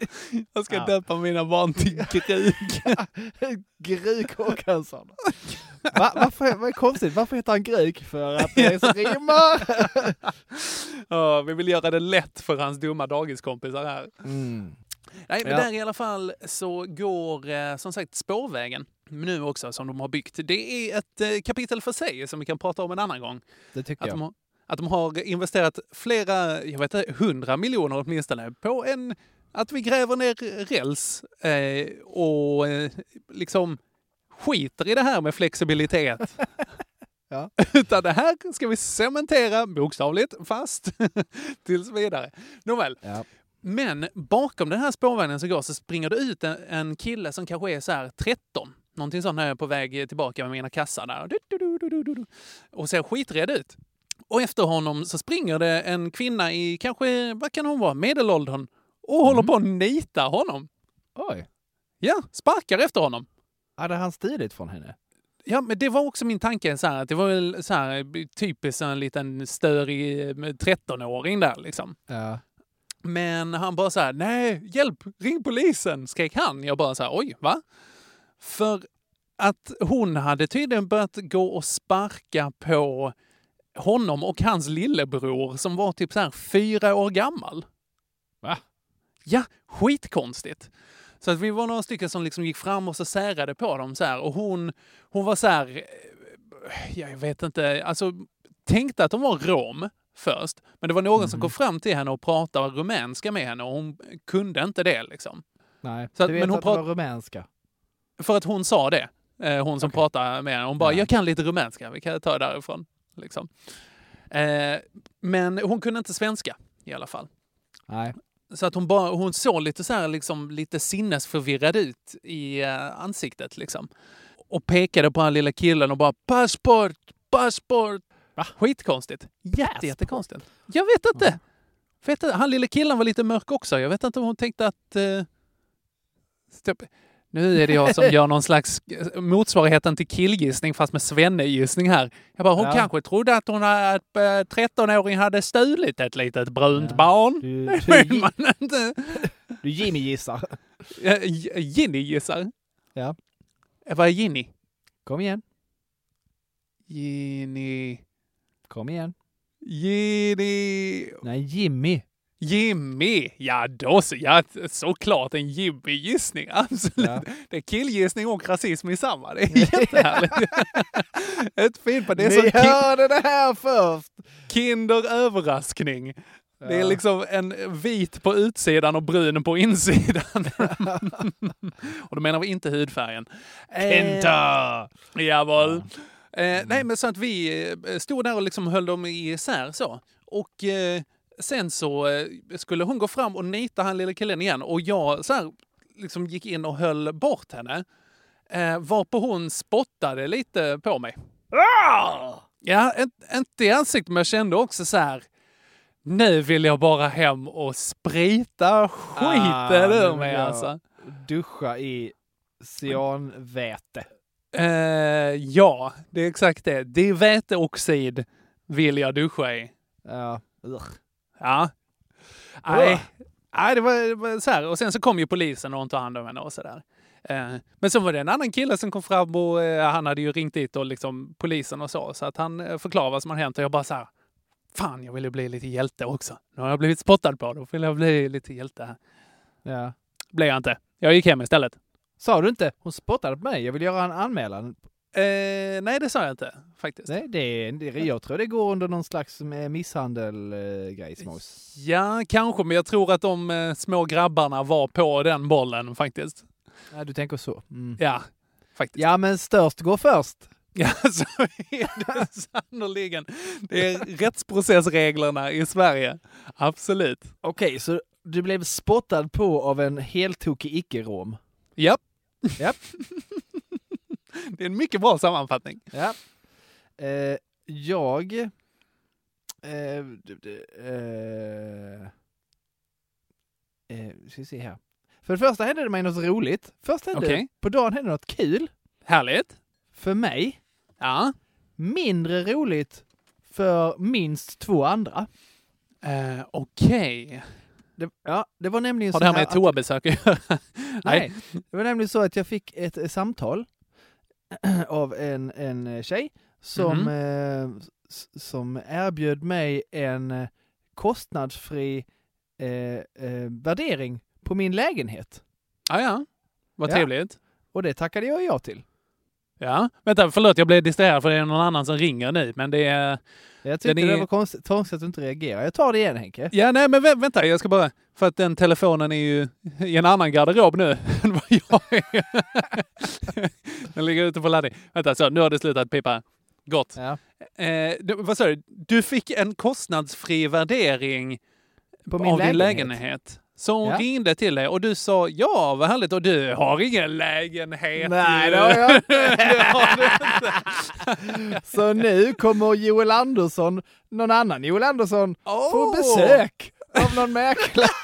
[SPEAKER 1] Jag ska
[SPEAKER 5] Ja.
[SPEAKER 1] döpa mina barn till Gruk.
[SPEAKER 5] Gruk Håkansson. Va, varför, vad är konstigt? Varför heter han Gruk? För att det är så rimmar.
[SPEAKER 1] Ja, vi vill göra det lätt för hans dumma dagiskompisar här.
[SPEAKER 5] Mm.
[SPEAKER 1] Nej, men
[SPEAKER 5] Ja.
[SPEAKER 1] där i alla fall så går eh, som sagt spårvägen nu också som de har byggt. Det är ett eh, kapitel för sig som vi kan prata om en annan gång.
[SPEAKER 5] Det tycker
[SPEAKER 1] Att
[SPEAKER 5] jag.
[SPEAKER 1] de, har, att de har investerat flera, jag vet inte, hundra miljoner åtminstone på en, att vi gräver ner räls eh, och eh, liksom skiter i det här med flexibilitet.
[SPEAKER 5] Ja.
[SPEAKER 1] Utan det här ska vi cementera bokstavligt fast tills vidare. Nåväl,
[SPEAKER 5] Ja.
[SPEAKER 1] men bakom den här spårvagnen som går så springer det ut en, en kille som kanske är så här 13. Någonting sånt när jag är på väg tillbaka med mina kassar där. Och ser skiträdd ut. Och efter honom så springer det en kvinna i kanske, vad kan hon vara, medelåldern och håller på att nita honom.
[SPEAKER 5] Oj.
[SPEAKER 1] Ja, sparkar efter honom.
[SPEAKER 5] Hade han stilit från henne?
[SPEAKER 1] Ja, men det var också min tanke så här, att det var väl så här typiskt en liten störig eh, 13-åring där liksom.
[SPEAKER 5] Ja.
[SPEAKER 1] Men han bara så här, nej, hjälp, ring polisen, skrek han. Jag bara så här, oj, va? För att hon hade tydligen börjat gå och sparka på honom och hans lillebror som var typ så här fyra år gammal. Ja, skitkonstigt. Så att vi var några stycken som liksom gick fram och så särade på dem så här och hon, hon var så här, eh, jag vet inte, alltså tänkte att de var rom först. Men det var någon som kom fram till henne och pratade rumänska med henne och hon kunde inte det liksom.
[SPEAKER 5] Nej.
[SPEAKER 1] Så att-
[SPEAKER 5] du vet
[SPEAKER 1] men hon
[SPEAKER 5] att det var rumänska?
[SPEAKER 1] För att hon sa det. Eh, hon som
[SPEAKER 5] Okej.
[SPEAKER 1] pratade med henne. Hon bara,
[SPEAKER 5] Ja.
[SPEAKER 1] jag kan lite rumänska, vi kan ta det därifrån. Liksom. Eh, men hon kunde inte svenska i alla fall.
[SPEAKER 5] Nej.
[SPEAKER 1] Så att hon, bara, hon såg lite så här, liksom, lite sinnesförvirrad ut i eh, ansiktet. Liksom. Och pekade på den lilla killen och bara passport, passport.
[SPEAKER 5] Va?
[SPEAKER 1] Skitkonstigt. Jätte, jättekonstigt. Jag vet inte. Vet inte. Han lilla killen var lite mörk också. Jag vet inte om hon tänkte att... Typ, nu är det jag som gör någon slags eh, motsvarigheten till killgissning fast med svennegissning här. Jag bara, hon
[SPEAKER 5] Ja.
[SPEAKER 1] kanske trodde att hon hade, att eh, 13-åring hade stulit ett litet brunt
[SPEAKER 5] Ja.
[SPEAKER 1] barn.
[SPEAKER 5] Du,
[SPEAKER 1] Det vill man inte.
[SPEAKER 5] du Jimmy gissar.
[SPEAKER 1] Eh, J- Ginny gissar.
[SPEAKER 5] Ja.
[SPEAKER 1] Eh, Vad är Ginny?
[SPEAKER 5] Kom igen.
[SPEAKER 1] Ginny...
[SPEAKER 5] Kom igen.
[SPEAKER 1] Ginny...
[SPEAKER 5] Nej, Jimmy.
[SPEAKER 1] Jimmy! Ja, då så. Ja, såklart en Jimmy-gissning. Absolut.
[SPEAKER 5] Ja.
[SPEAKER 1] Det är killgissning och rasism i samma. Det är jättehärligt. Ett fint på det är
[SPEAKER 5] Ni
[SPEAKER 1] som
[SPEAKER 5] hörde det här först!
[SPEAKER 1] Kinder överraskning. Det är
[SPEAKER 5] Ja.
[SPEAKER 1] liksom en vit på utsidan och brun på insidan. och då menar vi inte hudfärgen.
[SPEAKER 5] Kenta!
[SPEAKER 1] Jawohl. Eh, nej, men så att vi eh, stod där och liksom höll dem isär så. Och eh, sen så eh, skulle hon gå fram och nita han lilla killen igen och jag så här, liksom gick in och höll bort henne. Eh, varpå hon spottade lite på mig. Ja, en- inte i ansiktet, men jag kände också så här. Nu vill jag bara hem och sprita skiten
[SPEAKER 5] Ah,
[SPEAKER 1] ur mig alltså.
[SPEAKER 5] Duscha i cyanväte.
[SPEAKER 1] Eh, ja, det är exakt det. Det är väteoxid vill jag duscha i.
[SPEAKER 5] Ja. Ugh.
[SPEAKER 1] Ja. Nej, Nej det, var, det var så här. Och sen så kom ju polisen och tog hand om henne och sådär. Eh, men så var det en annan kille som kom fram och eh, han hade ju ringt dit och liksom polisen och så. Så att han eh, förklarade vad som hade hänt och jag bara så här. Fan, jag vill ju bli lite hjälte också. Nu har jag blivit spottad på, då vill jag bli lite hjälte här.
[SPEAKER 5] Ja.
[SPEAKER 1] Blev jag inte. Jag gick hem istället.
[SPEAKER 5] Sa du inte? Hon spottade på mig, jag vill göra en anmälan.
[SPEAKER 1] Eh, nej, det sa jag inte faktiskt.
[SPEAKER 5] Nej, det är, det, jag tror det går under någon slags eh, misshandel-grej, smås.
[SPEAKER 1] Ja, kanske, men jag tror att de eh, små grabbarna var på den bollen faktiskt.
[SPEAKER 5] Ja, du tänker så. Mm.
[SPEAKER 1] Ja, faktiskt.
[SPEAKER 5] Ja, men störst går först.
[SPEAKER 1] Ja, så är det sannoliken. Det är rättsprocessreglerna i Sverige. Absolut.
[SPEAKER 5] Okej, så du blev spottad på av en heltokig icke-rom.
[SPEAKER 1] Japp.
[SPEAKER 5] Japp.
[SPEAKER 1] Det är en mycket bra sammanfattning.
[SPEAKER 5] Ja. Eh, jag... Eh, eh, eh, ska vi se här. För det första hände det mig något roligt. Först hände
[SPEAKER 1] Okej.
[SPEAKER 5] på dagen hände något kul.
[SPEAKER 1] Härligt.
[SPEAKER 5] För mig.
[SPEAKER 1] Ja.
[SPEAKER 5] Mindre roligt för minst två andra.
[SPEAKER 1] Eh, Okej.
[SPEAKER 5] Det, ja, det var nämligen
[SPEAKER 1] Har
[SPEAKER 5] så
[SPEAKER 1] det här med toabesök att göra?
[SPEAKER 5] Nej, det var nämligen så att jag fick ett eh, samtal av en, en eh, tjej som,
[SPEAKER 1] Mhm.
[SPEAKER 5] eh, som erbjöd mig en eh, kostnadsfri eh, eh, värdering på min lägenhet.
[SPEAKER 1] Ja, ja. Vad
[SPEAKER 5] Ja.
[SPEAKER 1] trevligt.
[SPEAKER 5] Och det tackade jag ja till.
[SPEAKER 1] Ja. Vänta, förlåt, jag blev distraherad för det är någon annan som ringer nu, men det är...
[SPEAKER 5] Jag tyckte
[SPEAKER 1] är-
[SPEAKER 5] det var konstigt, konstigt att du inte reagerar. Jag tar det igen Henke.
[SPEAKER 1] Ja, nej, men vä- vänta, jag ska bara... För att den telefonen är ju i en annan garderob nu än vad jag är. den ligger ute på laddning. Vänta, så nu har det slutat pipa. Gott.
[SPEAKER 5] Ja.
[SPEAKER 1] Eh, du, vad sa du? Du fick en kostnadsfri värdering
[SPEAKER 5] På min
[SPEAKER 1] av din
[SPEAKER 5] lägenhet.
[SPEAKER 1] Så hon
[SPEAKER 5] Ja.
[SPEAKER 1] ringde till dig och du sa ja, vad härligt. Och du har ingen lägenhet.
[SPEAKER 5] Nej, det har jag inte.
[SPEAKER 1] det har du inte.
[SPEAKER 5] Så nu kommer Joel Andersson, någon annan Joel Andersson, få
[SPEAKER 1] Åh!
[SPEAKER 5] besök av någon mäklare.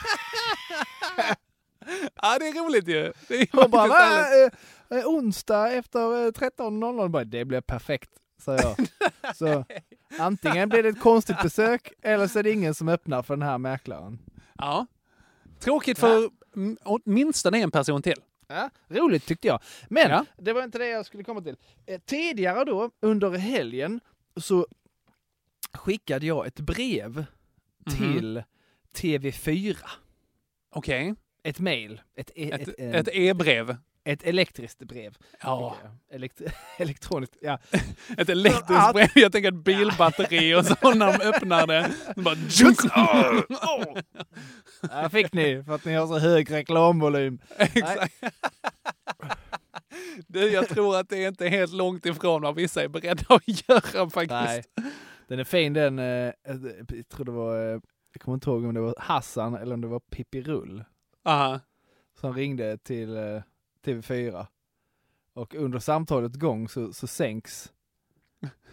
[SPEAKER 1] Ja, det är roligt ju. Det är
[SPEAKER 5] Och bara. Eh, eh, onsdag efter eh, 13.00. Bara, Det blir perfekt, sa jag. Så antingen blir det ett konstigt besök eller så är det ingen som öppnar för den här mäklaren.
[SPEAKER 1] Ja. Tråkigt för mm, åtminstone en person till.
[SPEAKER 5] Ja, roligt tyckte jag. Men
[SPEAKER 1] Ja.
[SPEAKER 5] det var inte det jag skulle komma till. Eh, tidigare då, under helgen, så skickade jag ett brev
[SPEAKER 1] Mhm.
[SPEAKER 5] till TV4.
[SPEAKER 1] Okej.
[SPEAKER 5] Ett mail. Ett, e-
[SPEAKER 1] Ett,
[SPEAKER 5] ett, eh,
[SPEAKER 1] ett e-brev.
[SPEAKER 5] Ett elektriskt brev.
[SPEAKER 1] Ja.
[SPEAKER 5] Elekt elektroniskt, ja.
[SPEAKER 1] Ett elektriskt brev. Jag tänker ett bilbatteri och så när de öppnar det. det Bara,
[SPEAKER 5] Här fick ni för att ni har så hög reklamvolym.
[SPEAKER 1] Exakt. Du, jag tror att det är inte helt långt ifrån vad vissa är beredda att göra faktiskt.
[SPEAKER 5] Nej. Den är fin den, eh, jag tror det var, eh, jag kommer inte ihåg om det var Hassan eller om det var Pippi Rull
[SPEAKER 1] Aha.
[SPEAKER 5] som ringde till eh, TV4. Och under samtalet gång så, så sänks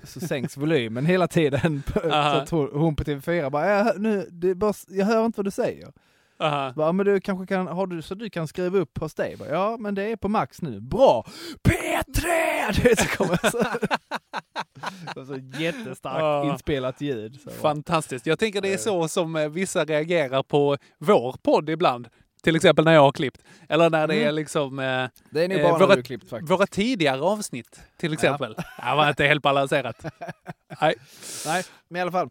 [SPEAKER 5] så sänks volymen hela tiden. så
[SPEAKER 1] Aha.
[SPEAKER 5] att hon, hon på TV4 bara, jag, hör- nu, det bara, jag hör inte vad du säger.
[SPEAKER 1] Aha.
[SPEAKER 5] Bara, men du kanske kan, har du så du kan skriva upp hos dig? Bara, ja, men det är på max nu. Bra! P3! Du vet, så kommer så. så, så jättestarkt
[SPEAKER 1] Ja.
[SPEAKER 5] inspelat ljud. Så.
[SPEAKER 1] Fantastiskt. Jag tänker det är så som eh, vissa reagerar på vår podd ibland. Till exempel när jag har klippt. Eller när det
[SPEAKER 5] Mm.
[SPEAKER 1] är liksom eh,
[SPEAKER 5] Det är nog
[SPEAKER 1] Eh,
[SPEAKER 5] bara
[SPEAKER 1] våra-
[SPEAKER 5] när du klippt faktiskt.
[SPEAKER 1] våra tidigare avsnitt. Till exempel. Det var inte helt balanserat. Nej.
[SPEAKER 5] Nej, men i alla fall.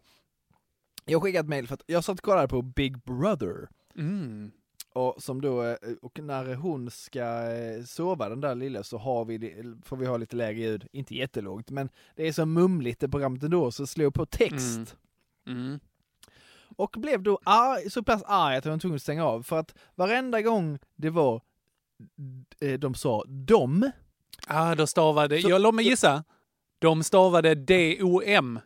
[SPEAKER 5] Jag skickade ett mail för att jag satt och kollade på Big Brother.
[SPEAKER 1] Mm.
[SPEAKER 5] Och, som då, eh, och när hon ska eh, sova den där lilla så har vi, får vi ha lite lägre ljud, inte jättelågt, men det är så mumligt det programmet ändå så slår jag på text.
[SPEAKER 1] Mm. Mm.
[SPEAKER 5] Och blev då arg, så pass arg att jag var tvungen att stänga av. För att varenda gång det var, eh, de sa dom,
[SPEAKER 1] Ah, då stavade...
[SPEAKER 5] Så-
[SPEAKER 1] jag låt mig gissa. De stavade D-O-M.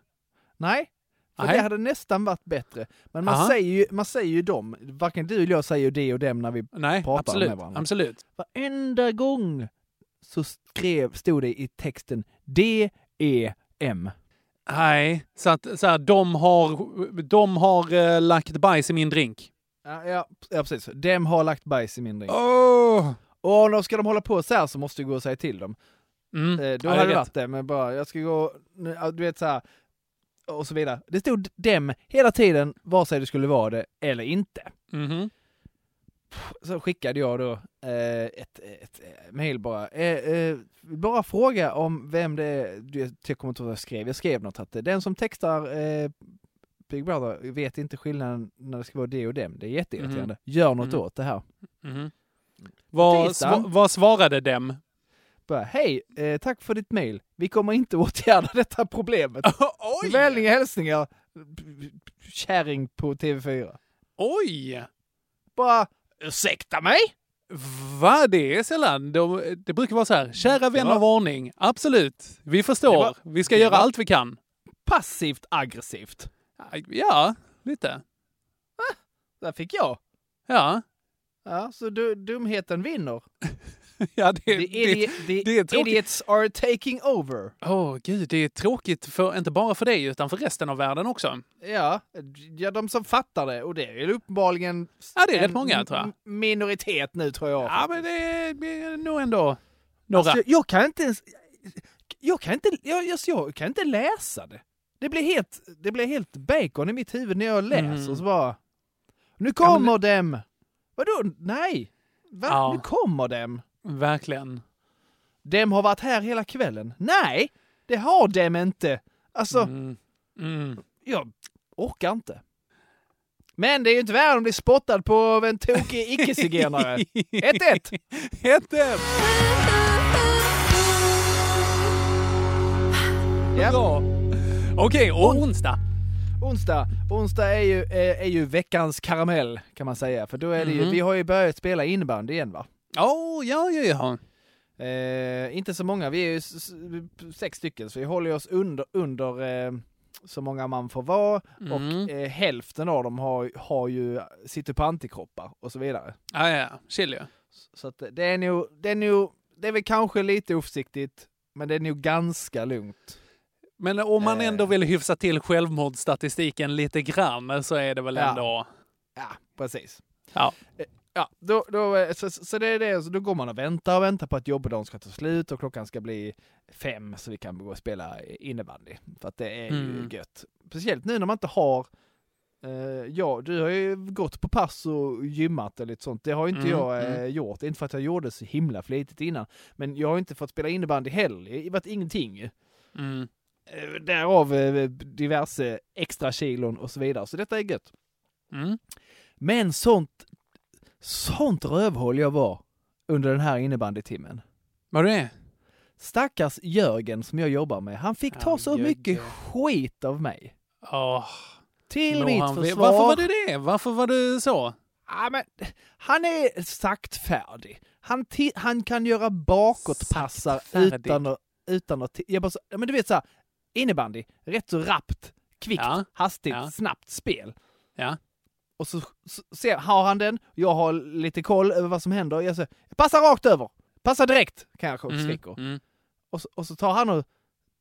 [SPEAKER 5] nej, för
[SPEAKER 1] Nej.
[SPEAKER 5] det hade nästan varit bättre. Men man
[SPEAKER 1] Aha.
[SPEAKER 5] säger, ju, man säger ju dom, varken du eller jag säger ju det och dem när vi,
[SPEAKER 1] Nej,
[SPEAKER 5] Pratar
[SPEAKER 1] absolut.
[SPEAKER 5] med varandra.
[SPEAKER 1] absolut.
[SPEAKER 5] varenda gång så skrev, stod det i texten D-E-M.
[SPEAKER 1] Nej, så att så här, de har, de har eh, lagt bajs i min drink.
[SPEAKER 5] Ja, ja, ja, precis. Dem har lagt bajs i min drink.
[SPEAKER 1] Oh.
[SPEAKER 5] Och då ska de hålla på så här så måste du gå och säga till dem.
[SPEAKER 1] Mm.
[SPEAKER 5] Eh, då
[SPEAKER 1] ja,
[SPEAKER 5] hade det varit det, men bara jag ska gå, du vet så här och så vidare. Det stod dem hela tiden, vare sig det skulle vara det eller inte.
[SPEAKER 1] Mhm.
[SPEAKER 5] Så skickade jag då eh, ett, ett eh, mail bara. Eh, eh, bara fråga om vem det är, du- jag kommer inte ihåg vad jag skrev, jag skrev något att den som textar eh, Big Brother vet inte skillnaden när det ska vara det och dem. Det är jätteirriterande. Gör något
[SPEAKER 1] Mhm.
[SPEAKER 5] åt det här.
[SPEAKER 1] Mhm. Vad, sva- vad svarade dem?
[SPEAKER 5] Bara, hej, eh, tack för ditt mail. Vi kommer inte åtgärda detta problemet.
[SPEAKER 1] Oj!
[SPEAKER 5] Hälsningar, kärring på TV4.
[SPEAKER 1] Oj!
[SPEAKER 5] Bara, ursäkta mig?
[SPEAKER 1] Va? Det är sällan. De, det brukar vara så här. Kära vän
[SPEAKER 5] Ja.
[SPEAKER 1] av ordning. Absolut. Vi förstår.
[SPEAKER 5] Var-
[SPEAKER 1] vi ska göra allt vi kan.
[SPEAKER 5] Passivt aggressivt.
[SPEAKER 1] Ja, lite.
[SPEAKER 5] Där fick jag.
[SPEAKER 1] Ja.
[SPEAKER 5] Ja, så du, dumheten vinner.
[SPEAKER 1] ja det,
[SPEAKER 5] The,
[SPEAKER 1] det,
[SPEAKER 5] idiot, the
[SPEAKER 1] det är tråkigt.
[SPEAKER 5] idiots are taking over.
[SPEAKER 1] Åh gud, det är tråkigt för, inte bara för dig utan för resten av världen också.
[SPEAKER 5] Ja, ja, de som fattar det. Och det är uppenbarligen
[SPEAKER 1] Ja, det är rätt många, tror jag.
[SPEAKER 5] minoritet nu tror jag.
[SPEAKER 1] Ja, men det är, det nog ändå några.
[SPEAKER 5] Alltså, jag kan inte ens... Jag kan inte, jag, jag, jag kan inte läsa det. Det blir helt, det blir helt bacon i mitt huvud när jag läser.
[SPEAKER 1] Mm.
[SPEAKER 5] Så bara... Nu
[SPEAKER 1] Ja,
[SPEAKER 5] kommer dem! Vadå? Nej! Va?
[SPEAKER 1] Ja.
[SPEAKER 5] Nu kommer dem!
[SPEAKER 1] Verkligen.
[SPEAKER 5] Dem har varit här hela kvällen. Nej! Det har dem inte! Alltså,
[SPEAKER 1] Mm. Mm.
[SPEAKER 5] jag orkar inte. Men det är ju inte värre om bli spottad på av en tokig icke-zigenare. 1-1!
[SPEAKER 1] 1-1!
[SPEAKER 5] Ja.
[SPEAKER 1] Bra. Okej, och onsdag.
[SPEAKER 5] Onsdag. Onsdag är ju, är, är ju veckans karamell kan man säga. För då är det ju,
[SPEAKER 1] Mhm.
[SPEAKER 5] vi har ju börjat spela innebandy igen va?
[SPEAKER 1] Åh, ja, ja, ja.
[SPEAKER 5] Eh, inte så många, vi är ju sex stycken så vi håller oss under, under eh, så många man får vara
[SPEAKER 1] Mm.
[SPEAKER 5] och eh, hälften av dem har, har ju, sitter på antikroppar och så vidare.
[SPEAKER 1] Ja, ja, chill ju.
[SPEAKER 5] Så att det är nog, det är nog, det är väl kanske lite oförsiktigt men det är nog ganska lugnt.
[SPEAKER 1] Men om man
[SPEAKER 5] Eh.
[SPEAKER 1] ändå vill hyfsa till självmordsstatistiken lite grann så är det väl
[SPEAKER 5] Ja.
[SPEAKER 1] ändå...
[SPEAKER 5] Ja, precis.
[SPEAKER 1] Ja.
[SPEAKER 5] Ja, då, då, så, så det är det, så då går man och väntar och väntar på att jobbdagen ska ta slut och klockan ska bli fem så vi kan gå och spela innebandy. För att det är ju
[SPEAKER 1] Mm.
[SPEAKER 5] gött. Speciellt nu när man inte har eh, ja, du har ju gått på pass och gymmat och lite sånt. Det har ju inte
[SPEAKER 1] Mm,
[SPEAKER 5] jag eh,
[SPEAKER 1] mm.
[SPEAKER 5] gjort. Inte för att jag gjorde så himla flitigt innan. Men jag har inte fått spela innebandy heller. Det har varit ingenting.
[SPEAKER 1] Mm.
[SPEAKER 5] Eh, Därav eh, diverse extra kilon och så vidare. Så detta är gött.
[SPEAKER 1] Mm.
[SPEAKER 5] Men sånt, sånt rövhål jag var under den här innebandytimmen.
[SPEAKER 1] Vad det?
[SPEAKER 5] Stackars Jörgen som jag jobbar med, han fick ta så
[SPEAKER 1] Jörgen.
[SPEAKER 5] mycket skit av mig.
[SPEAKER 1] Åh,
[SPEAKER 5] Till
[SPEAKER 1] må
[SPEAKER 5] mitt
[SPEAKER 1] han
[SPEAKER 5] försvar.
[SPEAKER 1] Varför var det det? Varför var det så?
[SPEAKER 5] Ja, men, han är saktfärdig. Han, han kan göra bakåtpassar
[SPEAKER 1] Saktfärdig.
[SPEAKER 5] utan att... Utan att jag bara, så- ja, men du vet så här, innebandy, rätt så rappt, kvickt,
[SPEAKER 1] Ja,
[SPEAKER 5] hastigt,
[SPEAKER 1] ja.
[SPEAKER 5] snabbt spel.
[SPEAKER 1] Ja.
[SPEAKER 5] Och så, så ser, har han den, jag har lite koll över vad som händer. Jag säger, passa rakt över! Passa direkt! Kan jag
[SPEAKER 1] Mm,
[SPEAKER 5] skrika.
[SPEAKER 1] mm.
[SPEAKER 5] Och, så, och så tar han och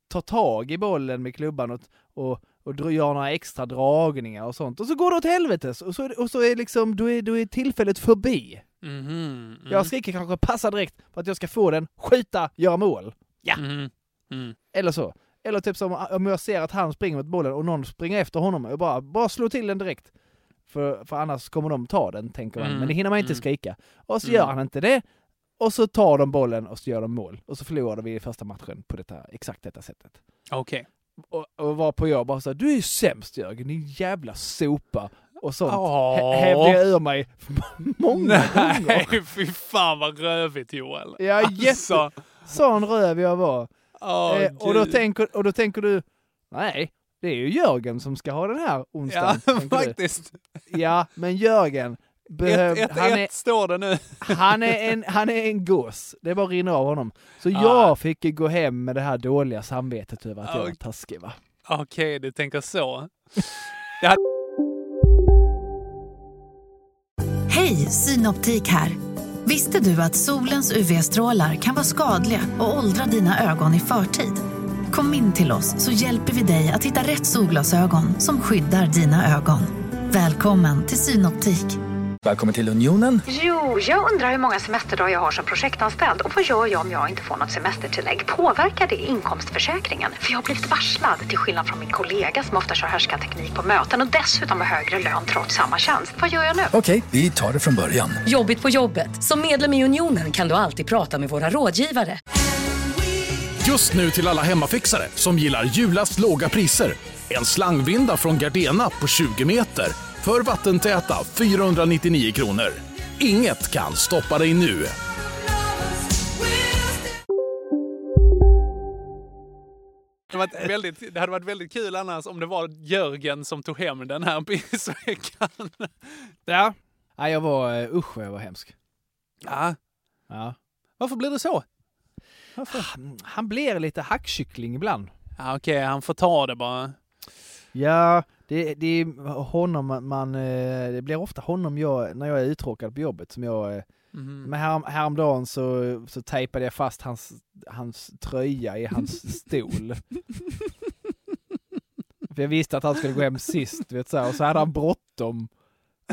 [SPEAKER 5] tar tag i bollen med klubban och, och, och gör några extra dragningar och sånt. Och så går det åt helvete. Och så, och så är liksom, då är, då är tillfället förbi.
[SPEAKER 1] Mhm, mm.
[SPEAKER 5] Jag skriker kanske passa direkt för att jag ska få den, skjuta, göra mål. Ja.
[SPEAKER 1] Mhm, mm.
[SPEAKER 5] Eller så. Eller typ som om jag ser att han springer mot bollen och någon springer efter honom och bara, bara slå till den direkt. För, för annars kommer de ta den, tänker man.
[SPEAKER 1] Mm,
[SPEAKER 5] Men det hinner man inte
[SPEAKER 1] mm.
[SPEAKER 5] skrika. Och så
[SPEAKER 1] Mm.
[SPEAKER 5] gör han inte det. Och så tar de bollen och så gör de mål. Och så förlorade vi i första matchen på detta, exakt detta sättet.
[SPEAKER 1] Okej.
[SPEAKER 5] Och, och var på jag bara här, du är sämst Jörgen, din jävla sopa. Och sånt hä- hävde jag ur mig många gånger.
[SPEAKER 1] Nej, fy fan vad rövigt Joel.
[SPEAKER 5] Ja, jätte...
[SPEAKER 1] Alltså,
[SPEAKER 5] Sån röv jag var.
[SPEAKER 1] åh,
[SPEAKER 5] eh, och, då tänker, och då tänker du, nej, det är ju Jörgen som ska ha den här onsdagen.
[SPEAKER 1] Ja,
[SPEAKER 5] tänker du.
[SPEAKER 1] faktiskt.
[SPEAKER 5] ja men Jörgen, behöv,
[SPEAKER 1] 1-1
[SPEAKER 5] han, är,
[SPEAKER 1] står det nu.
[SPEAKER 5] han, är en, han är en gås. Det bara rinner av honom. Så
[SPEAKER 1] Ah.
[SPEAKER 5] jag fick gå hem med det här dåliga samvetet över att jag var taskig va.
[SPEAKER 1] Okej, du tänker så.
[SPEAKER 7] Hej, Synoptik här. Visste du att solens UV-strålar kan vara skadliga och åldra dina ögon i förtid? Kom in till oss så hjälper vi dig att hitta rätt solglasögon som skyddar dina ögon. Välkommen till Synoptik.
[SPEAKER 8] Välkommen till Unionen.
[SPEAKER 9] Jo, jag undrar hur många semesterdagar jag har som projektanställd och vad gör jag om jag inte får något semestertillägg? Påverkar det inkomstförsäkringen? För jag har blivit varslad, till skillnad från min kollega som ofta kör härskarteknik på möten och dessutom har högre lön trots samma tjänst. Vad gör jag nu?
[SPEAKER 8] Okej, vi tar det från början.
[SPEAKER 10] Jobbigt på jobbet. Som medlem i Unionen kan du alltid prata med våra rådgivare.
[SPEAKER 4] Just nu till alla hemmafixare som gillar julast låga priser. En slangvinda från Gardena på 20 meter för vattentäta 499 kronor. Inget kan stoppa dig nu.
[SPEAKER 1] Det hade, varit väldigt, det hade varit väldigt kul annars om det var Jörgen som tog hem den här pissveckan.
[SPEAKER 5] Ja. ja, jag var, uh, usch jag var hemsk.
[SPEAKER 1] Ja,
[SPEAKER 5] Ja.
[SPEAKER 1] varför blir det så?
[SPEAKER 5] Han, han blir lite hackkyckling ibland.
[SPEAKER 1] Ja, Okej, han får ta det bara.
[SPEAKER 5] Ja, det, det är honom man, man, eh, det blir ofta honom jag, när jag är uttråkad på jobbet som jag,
[SPEAKER 1] Mhm.
[SPEAKER 5] men här, häromdagen så, så tejpade jag fast hans, hans tröja i hans stol. För jag visste att han skulle gå hem sist, vet, så här, och så hade han bråttom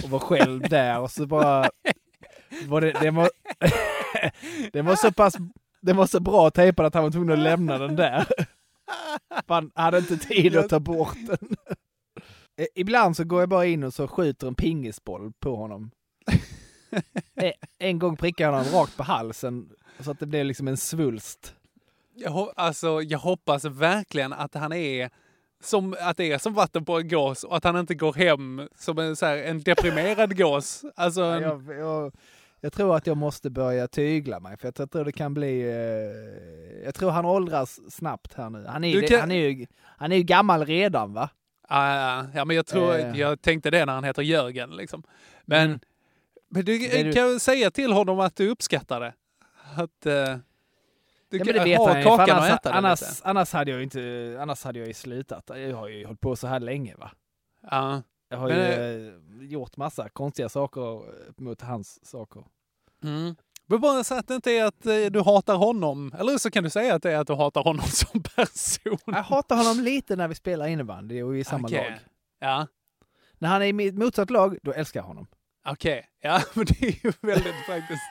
[SPEAKER 5] och var själv där och så bara var det, det var, det var så pass, det var så bra tejpat att han var tvungen att lämna den där. Han hade inte tid att ta bort den. Ibland så går jag bara in och så skjuter en pingisboll på honom. Eh, En gång prickade jag honom rakt på halsen så att det blev liksom en svulst.
[SPEAKER 1] Jag, ho- alltså, jag hoppas verkligen att han är som, att det är som vatten på en gås och att han inte går hem som en, så här, en deprimerad gås. Alltså, en,
[SPEAKER 5] Jag, jag, jag tror att jag måste börja tygla mig för jag tror det kan bli... Eh, jag tror han åldras snabbt här nu. Han är,
[SPEAKER 1] Du kan-
[SPEAKER 5] han är, ju, han är ju gammal redan va?
[SPEAKER 1] Ah, ja, men jag tror,
[SPEAKER 5] Eh.
[SPEAKER 1] jag tänkte det när han heter Jörgen liksom. Men,
[SPEAKER 5] Mm.
[SPEAKER 1] men du
[SPEAKER 5] Det du-
[SPEAKER 1] kan ju säga till honom att du uppskattar det. Att eh, du
[SPEAKER 5] Ja,
[SPEAKER 1] kan
[SPEAKER 5] det vet
[SPEAKER 1] ha
[SPEAKER 5] han
[SPEAKER 1] kakan och
[SPEAKER 5] annars,
[SPEAKER 1] äta den
[SPEAKER 5] annars,
[SPEAKER 1] lite.
[SPEAKER 5] annars hade jag inte, annars hade jag ju slutat. Jag har ju hållit på så här länge va.
[SPEAKER 1] Ja.
[SPEAKER 5] Jag har
[SPEAKER 1] Men,
[SPEAKER 5] ju eh, gjort massa konstiga saker eh, mot hans saker.
[SPEAKER 1] Mm. Men bara så att det inte är att eh, du hatar honom. Eller så kan du säga att det är att du hatar honom som person.
[SPEAKER 5] Jag hatar honom lite när vi spelar innebandy och vi är i samma
[SPEAKER 1] Okej.
[SPEAKER 5] lag.
[SPEAKER 1] Ja,
[SPEAKER 5] När han är i mitt motsatt lag, då älskar jag honom.
[SPEAKER 1] okej. Ja, men det är ju väldigt faktiskt...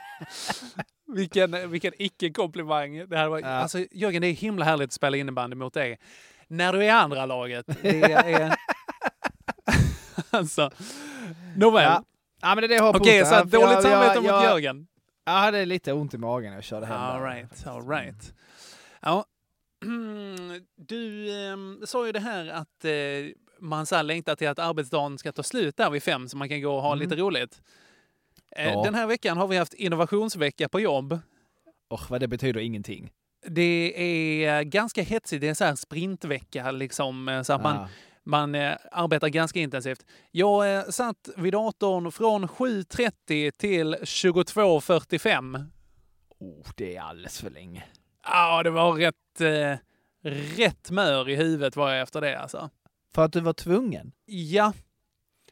[SPEAKER 1] Vilken, vilken icke-komplimang. Det här var,
[SPEAKER 5] Ja.
[SPEAKER 1] Alltså Jörgen, det är himla härligt att spela innebandy mot dig. När du är i andra laget. Det är... alltså, nåväl.
[SPEAKER 5] Ja. Ja men det är det jag har på
[SPEAKER 1] Okej,
[SPEAKER 5] onsdag.
[SPEAKER 1] så dåligt
[SPEAKER 5] jag-
[SPEAKER 1] samvete
[SPEAKER 5] jag-
[SPEAKER 1] mot
[SPEAKER 5] jag-
[SPEAKER 1] Jörgen.
[SPEAKER 5] Jag hade lite ont i magen när jag körde hem.
[SPEAKER 1] All right, all right. Ja. Du eh, sa ju det här att eh, man så här längtar till att arbetsdagen ska ta slut där vid fem så man kan gå och ha
[SPEAKER 5] Mm.
[SPEAKER 1] lite roligt. Eh,
[SPEAKER 5] Ja.
[SPEAKER 1] Den här veckan har vi haft innovationsvecka på jobb.
[SPEAKER 5] Och vad det betyder ingenting.
[SPEAKER 1] Det är ganska hetsigt. Det är så här sprintvecka liksom. eh, Så att man,
[SPEAKER 5] Ja.
[SPEAKER 1] Man eh, arbetar ganska intensivt. Jag eh, satt vid datorn från 7.30 till 22.45.
[SPEAKER 5] Oh, det är alldeles för länge.
[SPEAKER 1] Ja, det var rätt, eh, rätt mör i huvudet var jag efter det alltså.
[SPEAKER 5] För att du var tvungen?
[SPEAKER 1] Ja.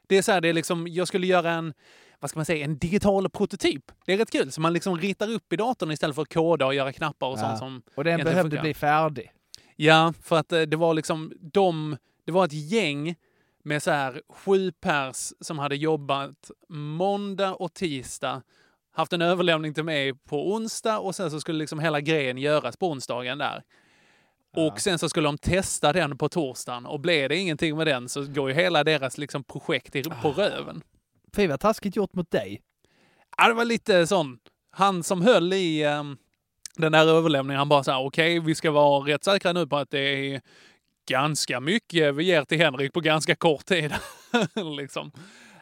[SPEAKER 1] Det är så här, det är liksom, jag skulle göra en, vad ska man säga, en digital prototyp. Det är rätt kul, så man liksom ritar upp i datorn istället för att koda och göra knappar och
[SPEAKER 5] Ja.
[SPEAKER 1] sånt som
[SPEAKER 5] Och den behövde
[SPEAKER 1] funkar.
[SPEAKER 5] bli färdig.
[SPEAKER 1] Ja, för att eh, det var liksom de, det var ett gäng med så här sju pers som hade jobbat måndag och tisdag, haft en överlämning till mig på onsdag och sen så skulle liksom hela grejen göras på onsdagen där. Och sen så skulle de testa den på torsdagen och blev det ingenting med den så går ju hela deras liksom projekt i, på röven.
[SPEAKER 5] Fy vad taskigt gjort mot dig.
[SPEAKER 1] Ja, det var lite sån, han som höll i ehm, den där överlämningen, han bara så här, okej, vi ska vara rätt säkra nu på att det är ganska mycket vi ger till Henrik på ganska kort tid. liksom.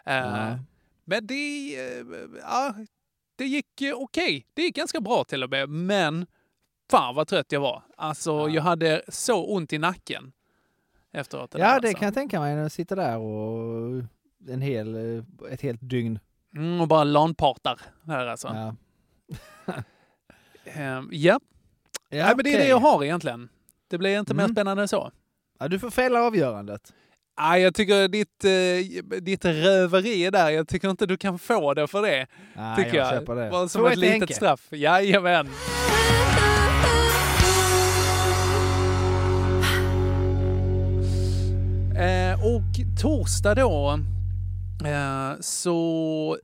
[SPEAKER 5] Ja.
[SPEAKER 1] Men det, eh, ja, det gick okej. Det gick ganska bra till och med, men fan vad trött jag var. Alltså, jag hade så ont i nacken efteråt. där,
[SPEAKER 5] Ja, det
[SPEAKER 1] alltså.
[SPEAKER 5] kan jag tänka mig när du sitter där och en hel, eh, ett helt dygn.
[SPEAKER 1] Mm, och bara LAN-partar här alltså.
[SPEAKER 5] Ja.
[SPEAKER 1] Ehm, ja.
[SPEAKER 5] Ja,
[SPEAKER 1] Nej, men det är det jag har egentligen. Det blir inte mer
[SPEAKER 5] Mm.
[SPEAKER 1] spännande än så.
[SPEAKER 5] Ja, du får fälla avgörandet.
[SPEAKER 1] Nej, jag tycker ditt, eh, ditt röveri där, jag tycker inte du kan få det för det.
[SPEAKER 5] Nej,
[SPEAKER 1] tycker
[SPEAKER 5] jag
[SPEAKER 1] jag.
[SPEAKER 5] det.
[SPEAKER 1] Bara som
[SPEAKER 5] Två
[SPEAKER 1] ett litet
[SPEAKER 5] Henke.
[SPEAKER 1] straff. Jajamän. Eh, och torsdag då eh, så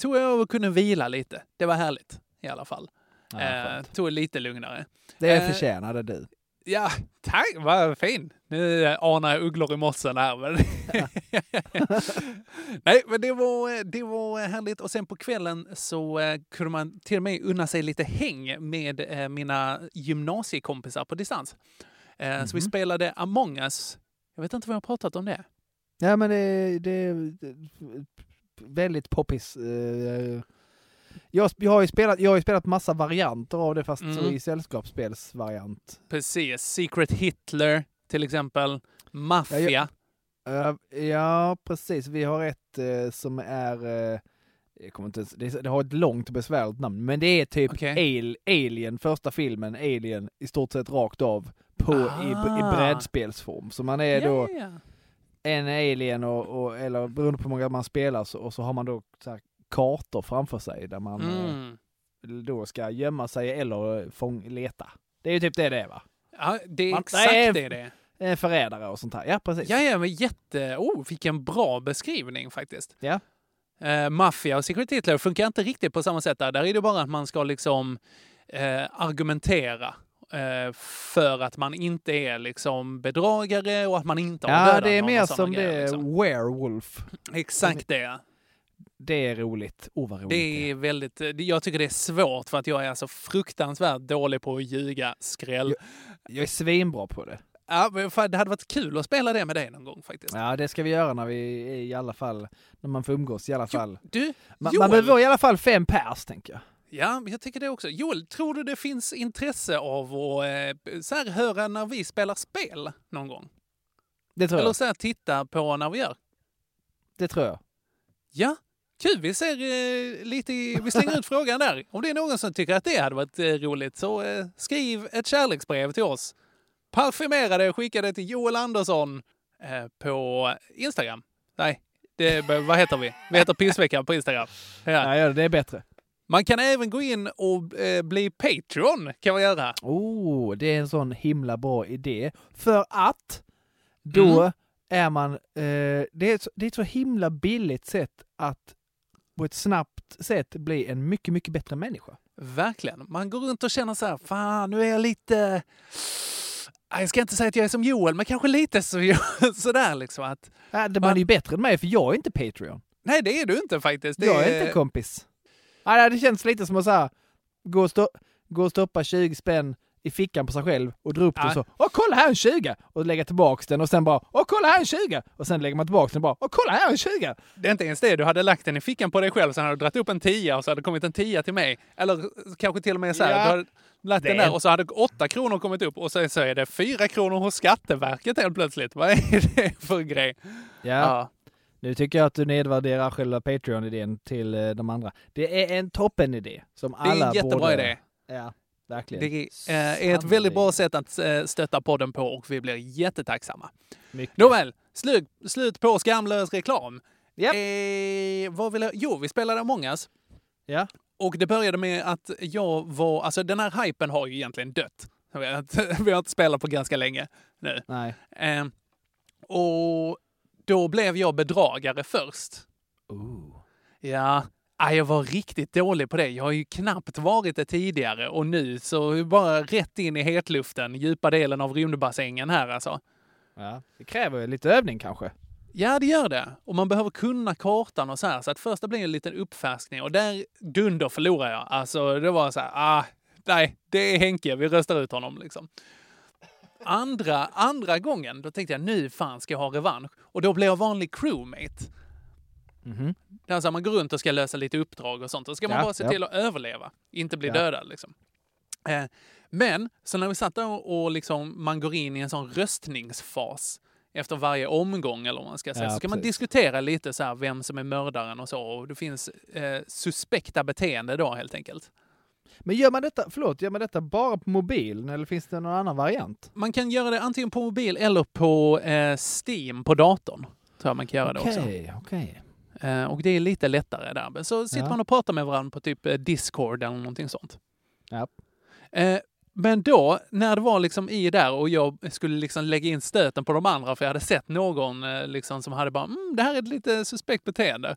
[SPEAKER 1] tog jag över och kunde vila lite. Det var härligt i alla fall.
[SPEAKER 5] Ja,
[SPEAKER 1] eh, tog det lite lugnare.
[SPEAKER 5] Det
[SPEAKER 1] eh,
[SPEAKER 5] förtjänade du.
[SPEAKER 1] Ja, tack, vad fin. Nu anar jag ugglor i mossen här. Men Nej, men det var, det var härligt. Och sen på kvällen så eh, kunde man till och med unna sig lite häng med eh, mina gymnasiekompisar på distans. Eh, Så vi
[SPEAKER 5] Mhm.
[SPEAKER 1] spelade Among us. Jag vet inte vad jag har pratat om det.
[SPEAKER 5] Ja men det, det är väldigt poppis. eh, Jag, jag, har ju spelat, jag har ju spelat massa varianter av det fast
[SPEAKER 1] Mm.
[SPEAKER 5] i sällskapsspelsvariant.
[SPEAKER 1] Precis. Secret Hitler till exempel. Mafia.
[SPEAKER 5] Eh, ja precis, vi har ett eh, som är eh, jag kommer inte, ens- det, det har ett långt och besvärligt namn, men det är typ
[SPEAKER 1] Okej.
[SPEAKER 5] Al, Alien, första filmen, Alien, i stort sett rakt av på, i, i
[SPEAKER 1] Ah.
[SPEAKER 5] brädspelsform. Så man är då
[SPEAKER 1] Ja, ja.
[SPEAKER 5] en alien och, och eller beroende på hur många man spelar så, och så har man då så här, kartor framför sig där man
[SPEAKER 1] Mm.
[SPEAKER 5] eh, då ska gömma sig eller fång, leta. Det är ju typ det det är va?
[SPEAKER 1] Ja, det är
[SPEAKER 5] Man-
[SPEAKER 1] exakt
[SPEAKER 5] Nej,
[SPEAKER 1] det det är.
[SPEAKER 5] Förrädare och sånt här. Ja precis.
[SPEAKER 1] Ja, ja, men jätte... Oh, vilken bra beskrivning faktiskt.
[SPEAKER 5] Ja.
[SPEAKER 1] Eh, Maffia och Secret Hitler funkar inte riktigt på samma sätt där. Där är det bara att man ska liksom eh, argumentera eh, för att man inte är liksom bedragare och att man inte har
[SPEAKER 5] Ja,
[SPEAKER 1] dödat
[SPEAKER 5] det är
[SPEAKER 1] någon
[SPEAKER 5] mer som det
[SPEAKER 1] grejer,
[SPEAKER 5] är
[SPEAKER 1] liksom.
[SPEAKER 5] werewolf.
[SPEAKER 1] Exakt det.
[SPEAKER 5] Det är roligt. Oh roligt
[SPEAKER 1] Det är väldigt, det- jag tycker det är svårt för att jag är alltså fruktansvärt dålig på att ljuga skräll.
[SPEAKER 5] Jag är svinbra på det.
[SPEAKER 1] Ja, men fan, det hade varit kul att spela det med dig någon gång faktiskt.
[SPEAKER 5] Ja, det ska vi göra när vi i alla fall, när man får umgås i alla fall.
[SPEAKER 1] Du,
[SPEAKER 5] Man,
[SPEAKER 1] Joel,
[SPEAKER 5] man behöver i alla fall fem pers, tänker jag.
[SPEAKER 1] Ja, jag tycker det också. Joel, tror du det finns intresse av att eh, så här, höra när vi spelar spel någon gång?
[SPEAKER 5] Det tror
[SPEAKER 1] Eller
[SPEAKER 5] jag.
[SPEAKER 1] så här, titta på när vi gör?
[SPEAKER 5] Det tror jag.
[SPEAKER 1] Ja, kul. Vi ser eh, lite vi slänger ut frågan där. Om det är någon som tycker att det hade varit eh, roligt så eh, skriv ett kärleksbrev till oss. Parfymera det och skicka det till Joel Andersson eh, på Instagram. Nej, det, vad heter vi? Vi heter Pissveckan på Instagram. Ja.
[SPEAKER 5] Ja, det är bättre.
[SPEAKER 1] Man kan även gå in och eh, bli Patreon kan man göra.
[SPEAKER 5] Oh, det är en sån himla bra idé. För att då
[SPEAKER 1] Mm.
[SPEAKER 5] är man... Eh, det, är ett, det är ett så himla billigt sätt att på ett snabbt sätt bli en mycket, mycket bättre människa.
[SPEAKER 1] Verkligen. Man går runt och känner så här, fan nu är jag lite... Jag ska inte säga att jag är som Joel, men kanske lite så, sådär liksom att...
[SPEAKER 5] Ja, det, man är ju bättre än mig, för jag är inte Patreon.
[SPEAKER 1] Nej, det är du inte faktiskt. Det
[SPEAKER 5] Jag är inte kompis. Ja, det känns lite som att så här, gå, och stå, gå och stoppa 20 spänn i fickan på sig själv och dra upp
[SPEAKER 1] Ja.
[SPEAKER 5] den så. Åh, kolla här en 20! Och lägga tillbaks den och sen bara, åh, kolla här en 20! Och sen lägger man tillbaks den och bara, åh, kolla här en 20!
[SPEAKER 1] Det är inte ens det. Du hade lagt den i fickan på dig själv, sen hade du dragit upp en tia och så hade det kommit en tia till mig. Eller kanske till och med så här,
[SPEAKER 5] Ja.
[SPEAKER 1] du hade lagt den
[SPEAKER 5] Det-
[SPEAKER 1] där och så hade åtta kronor kommit upp och så, så är det fyra kronor hos Skatteverket helt plötsligt. Vad är det för grej?
[SPEAKER 5] Ja. Nu tycker jag att du nedvärderar själva Patreon-idén till eh, de andra. Det är en toppen-idé som
[SPEAKER 1] Det är
[SPEAKER 5] alla
[SPEAKER 1] en jättebra
[SPEAKER 5] borde...
[SPEAKER 1] idé.
[SPEAKER 5] Ja, verkligen.
[SPEAKER 1] Det eh, är ett väldigt bra sätt att eh, stötta podden på och vi blir jättetacksamma.
[SPEAKER 5] Mycket.
[SPEAKER 1] Nåväl, slut, slut på skamlös reklam.
[SPEAKER 5] Japp.
[SPEAKER 1] Eh, vad vill jag? Jo, vi spelade Among us.
[SPEAKER 5] Ja.
[SPEAKER 1] Och det började med att jag var... Alltså den här hypen har ju egentligen dött. Vi har inte, vi har inte spelat på ganska länge nu.
[SPEAKER 5] Nej.
[SPEAKER 1] Eh, och då blev jag bedragare först.
[SPEAKER 5] Ooh.
[SPEAKER 1] Ja, jag var riktigt dålig på det. Jag har ju knappt varit det tidigare och nu så bara rätt in i hetluften, djupa delen av rymdbassängen här alltså.
[SPEAKER 5] Ja. Det kräver lite övning kanske.
[SPEAKER 1] Ja, det gör det. Och man behöver kunna kartan och så här. Så att första blir en liten uppfärskning och där dunder förlorar jag. Alltså det var så här, ah, nej, det är Henke, vi röstar ut honom liksom. Andra, andra gången, då tänkte jag nu fan ska jag ha revansch. Och då blev jag vanlig crewmate.
[SPEAKER 5] Mhm.
[SPEAKER 1] Det är så man går runt och ska lösa lite uppdrag och sånt. Då ska man
[SPEAKER 5] Ja,
[SPEAKER 1] bara se
[SPEAKER 5] ja.
[SPEAKER 1] till att överleva, inte bli
[SPEAKER 5] Ja.
[SPEAKER 1] dödad. Liksom. Eh, men så när vi satt där och liksom, man går in i en sån röstningsfas efter varje omgång, eller vad man ska säga,
[SPEAKER 5] Ja,
[SPEAKER 1] så ska man diskutera lite så här vem som är mördaren och så. Och det finns eh, suspekta beteende då helt enkelt.
[SPEAKER 5] Men gör man detta, förlåt, gör man detta bara på mobilen eller finns det någon annan variant?
[SPEAKER 1] Man kan göra det antingen på mobil eller på eh, Steam på datorn. Tror jag man kan göra det också.
[SPEAKER 5] Okej, okej.
[SPEAKER 1] Eh, och det är lite lättare där. Men så sitter
[SPEAKER 5] Ja.
[SPEAKER 1] man och pratar med varandra på typ eh, Discord eller någonting sånt.
[SPEAKER 5] Ja.
[SPEAKER 1] Eh, men då, när det var liksom i där och jag skulle liksom lägga in stöten på de andra, för jag hade sett någon liksom som hade bara mm, det här är ett lite suspekt beteende.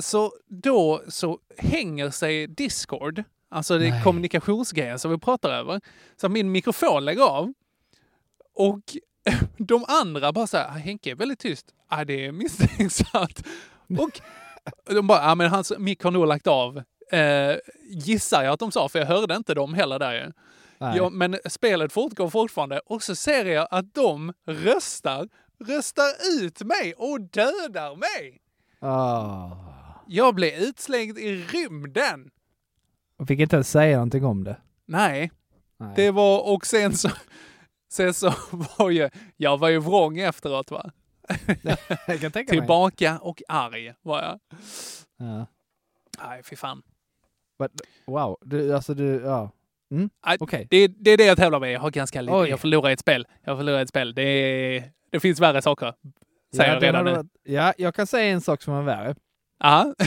[SPEAKER 1] Så då så hänger sig Discord, alltså det är kommunikationsgrejen som vi pratar över, så min mikrofon lägger av. Och de andra bara så här, "Ah, Henke är väldigt tyst. Ja, det är misstänksamt. Och de bara, ja men hans mick har nog lagt av. Eh, gissar jag att de sa, för jag hörde inte dem heller där ju. Ja, men spelet fortgår fortfarande och så ser jag att de röstar, röstar ut mig och dödar mig.
[SPEAKER 5] Ah.
[SPEAKER 1] Jag blev utslängd i rymden.
[SPEAKER 5] Och fick inte ens säga någonting om det.
[SPEAKER 1] Nej,
[SPEAKER 5] Nej.
[SPEAKER 1] det var, och sen så, sen så var ju, jag var ju vrång efteråt va.
[SPEAKER 5] jag kan tänka mig.
[SPEAKER 1] Tillbaka och arg var jag.
[SPEAKER 5] Ja.
[SPEAKER 1] Nej, fy fan.
[SPEAKER 5] But, wow, du, alltså du, ja. Mm.
[SPEAKER 1] Nej,
[SPEAKER 5] Okej.
[SPEAKER 1] Det, det är det jag tävlar med. Jag har ganska lite.
[SPEAKER 5] Oj.
[SPEAKER 1] Jag förlorar ett spel. Jag förlorar ett spel. Det, det finns värre saker. Säger
[SPEAKER 5] Ja,
[SPEAKER 1] jag redan nu.
[SPEAKER 5] Ja, jag kan säga en sak som är värre.
[SPEAKER 1] Ja,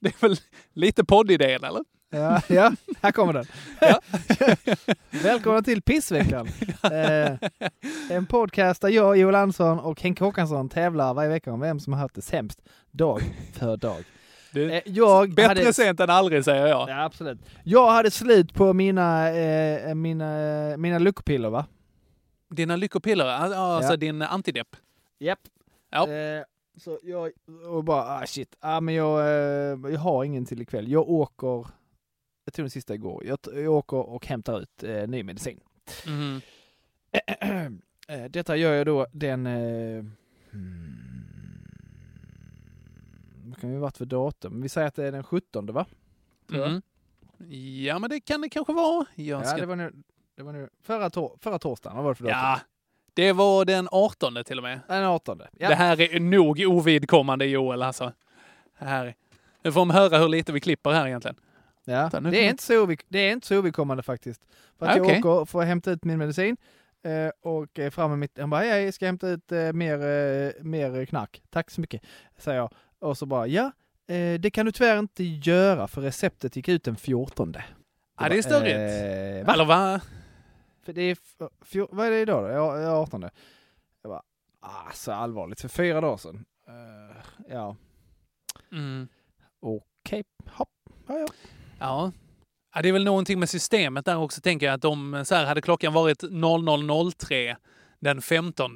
[SPEAKER 1] det är väl lite poddidén eller?
[SPEAKER 5] Ja, ja här kommer den.
[SPEAKER 1] Ja.
[SPEAKER 5] Välkomna till Pissveckan. Eh, en podcast där jag, Joel Andersson och Henke Håkansson tävlar varje vecka om vem som har haft det sämst dag för dag.
[SPEAKER 1] Du,
[SPEAKER 5] Eh, jag
[SPEAKER 1] bättre
[SPEAKER 5] hade,
[SPEAKER 1] sent än aldrig säger jag.
[SPEAKER 5] Ja, absolut. Jag hade slut på mina, eh, mina, mina lyckopiller va?
[SPEAKER 1] Dina lyckopiller, ja, alltså
[SPEAKER 5] Ja.
[SPEAKER 1] din antidepp.
[SPEAKER 5] Japp.
[SPEAKER 1] Ja.
[SPEAKER 5] Eh, så jag och bara, ah shit, ah, men jag, eh, jag har ingen till ikväll. Jag åker, jag tog den sista igår, jag, jag åker och hämtar ut eh, ny medicin. Eh, Detta gör jag då den... Eh, hmm, vad kan ha varit för datum? Vi säger att det är den 17 va?
[SPEAKER 1] Mhm. Ja, men det kan det kanske vara. Jag
[SPEAKER 5] Ja,
[SPEAKER 1] ska...
[SPEAKER 5] det var nu, det var nu förra, tor- förra torsdagen. Vad var det för datum?
[SPEAKER 1] ja, det var den 18 till och med.
[SPEAKER 5] Den 18. Ja.
[SPEAKER 1] Det här är nog ovidkommande Joel alltså. Här. Nu får de höra hur lite vi klipper här egentligen.
[SPEAKER 5] Ja, det, är inte så det är inte så ovidkommande faktiskt. För att
[SPEAKER 1] Ah,
[SPEAKER 5] jag åker för att hämta ut min medicin eh, och är framme mitt... Han bara, jag ska hämta ut eh, mer, eh, mer knark. Tack så mycket, säger jag. Och så bara, ja, eh, det kan du tyvärr inte göra för receptet gick ut den 14.
[SPEAKER 1] Ja, det är störigt.
[SPEAKER 5] Eh, va?
[SPEAKER 1] Eller va?
[SPEAKER 5] För det är, fjor, vad är det idag då? Ja, ja, 18. Jag bara, ah, så allvarligt, för fyra dagar sedan. Eh, ja,
[SPEAKER 1] Mm.
[SPEAKER 5] okej, hopp, ja, ja.
[SPEAKER 1] Ja. ja. Det är väl någonting med systemet där också, tänker jag. Att om så här, hade klockan varit 00.03 den 15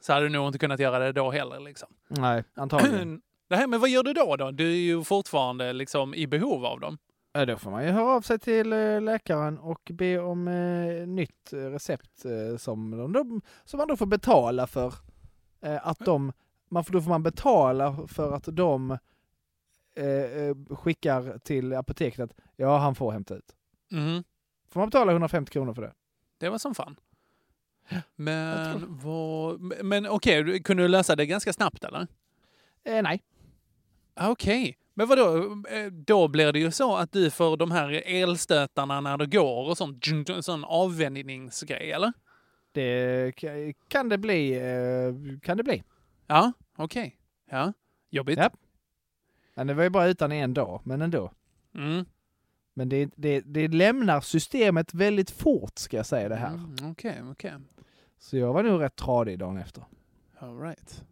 [SPEAKER 1] så hade du nog inte kunnat göra det då heller. Liksom.
[SPEAKER 5] Nej, antagligen.
[SPEAKER 1] det här, men vad gör du då? då? Du är ju fortfarande liksom i behov av dem.
[SPEAKER 5] Ja, då får man ju höra av sig till eh, läkaren och be om eh, nytt recept eh, som, de, de, som man då får betala för. Eh, att de, man får, då får man betala för att de eh, eh, skickar till apoteket att ja, han får hämta ut.
[SPEAKER 1] Mhm.
[SPEAKER 5] Får man betala 150 kronor för det?
[SPEAKER 1] Det var som fan. Men, vad, men okej, kunde du lösa det ganska snabbt eller?
[SPEAKER 5] Eh, nej.
[SPEAKER 1] Ah, Okej, men vadå? Eh, Då blir det ju så att du får de här elstötarna när du går och sånt, sån avvänjningsgrej, eller?
[SPEAKER 5] Det ka- kan det bli. Eh, kan det bli.
[SPEAKER 1] Ja, okej. Ja, jobbigt.
[SPEAKER 5] Ja. Men det var ju bara utan en dag, men ändå.
[SPEAKER 1] Mm.
[SPEAKER 5] Men det, det, det lämnar systemet väldigt fort ska jag säga det här.
[SPEAKER 1] Mm, Okej, okej.
[SPEAKER 5] Så jag var nog rätt tradig dagen efter.
[SPEAKER 1] All right.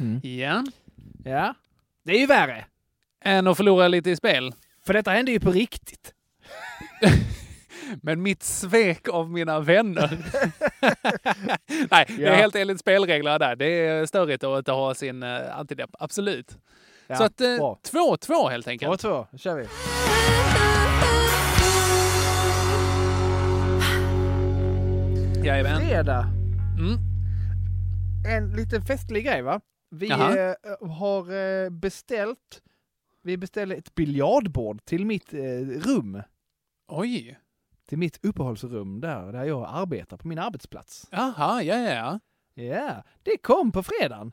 [SPEAKER 5] Mm.
[SPEAKER 1] Ja.
[SPEAKER 5] Ja. Det är ju värre.
[SPEAKER 1] Än att förlora lite i spel.
[SPEAKER 5] För detta hände ju på riktigt.
[SPEAKER 1] Men mitt svek av mina vänner. Nej, det
[SPEAKER 5] Ja.
[SPEAKER 1] är helt enligt spelreglerna där. Det är störigt att inte ha sin uh, antidepp. Absolut.
[SPEAKER 5] Ja,
[SPEAKER 1] Så att eh,
[SPEAKER 5] bra.
[SPEAKER 1] 2-2 helt enkelt.
[SPEAKER 5] Och två, då kör vi.
[SPEAKER 1] Jajamän.
[SPEAKER 5] Fredag.
[SPEAKER 1] Mm.
[SPEAKER 5] En liten festlig grej va? Vi
[SPEAKER 1] Jaha.
[SPEAKER 5] eh, har eh, beställt, vi beställde ett biljardbord till mitt eh, rum.
[SPEAKER 1] Oj.
[SPEAKER 5] Till mitt uppehållsrum där, där jag arbetar på min arbetsplats.
[SPEAKER 1] Jaha, ja, ja, ja.
[SPEAKER 5] Ja, det kom på fredagen.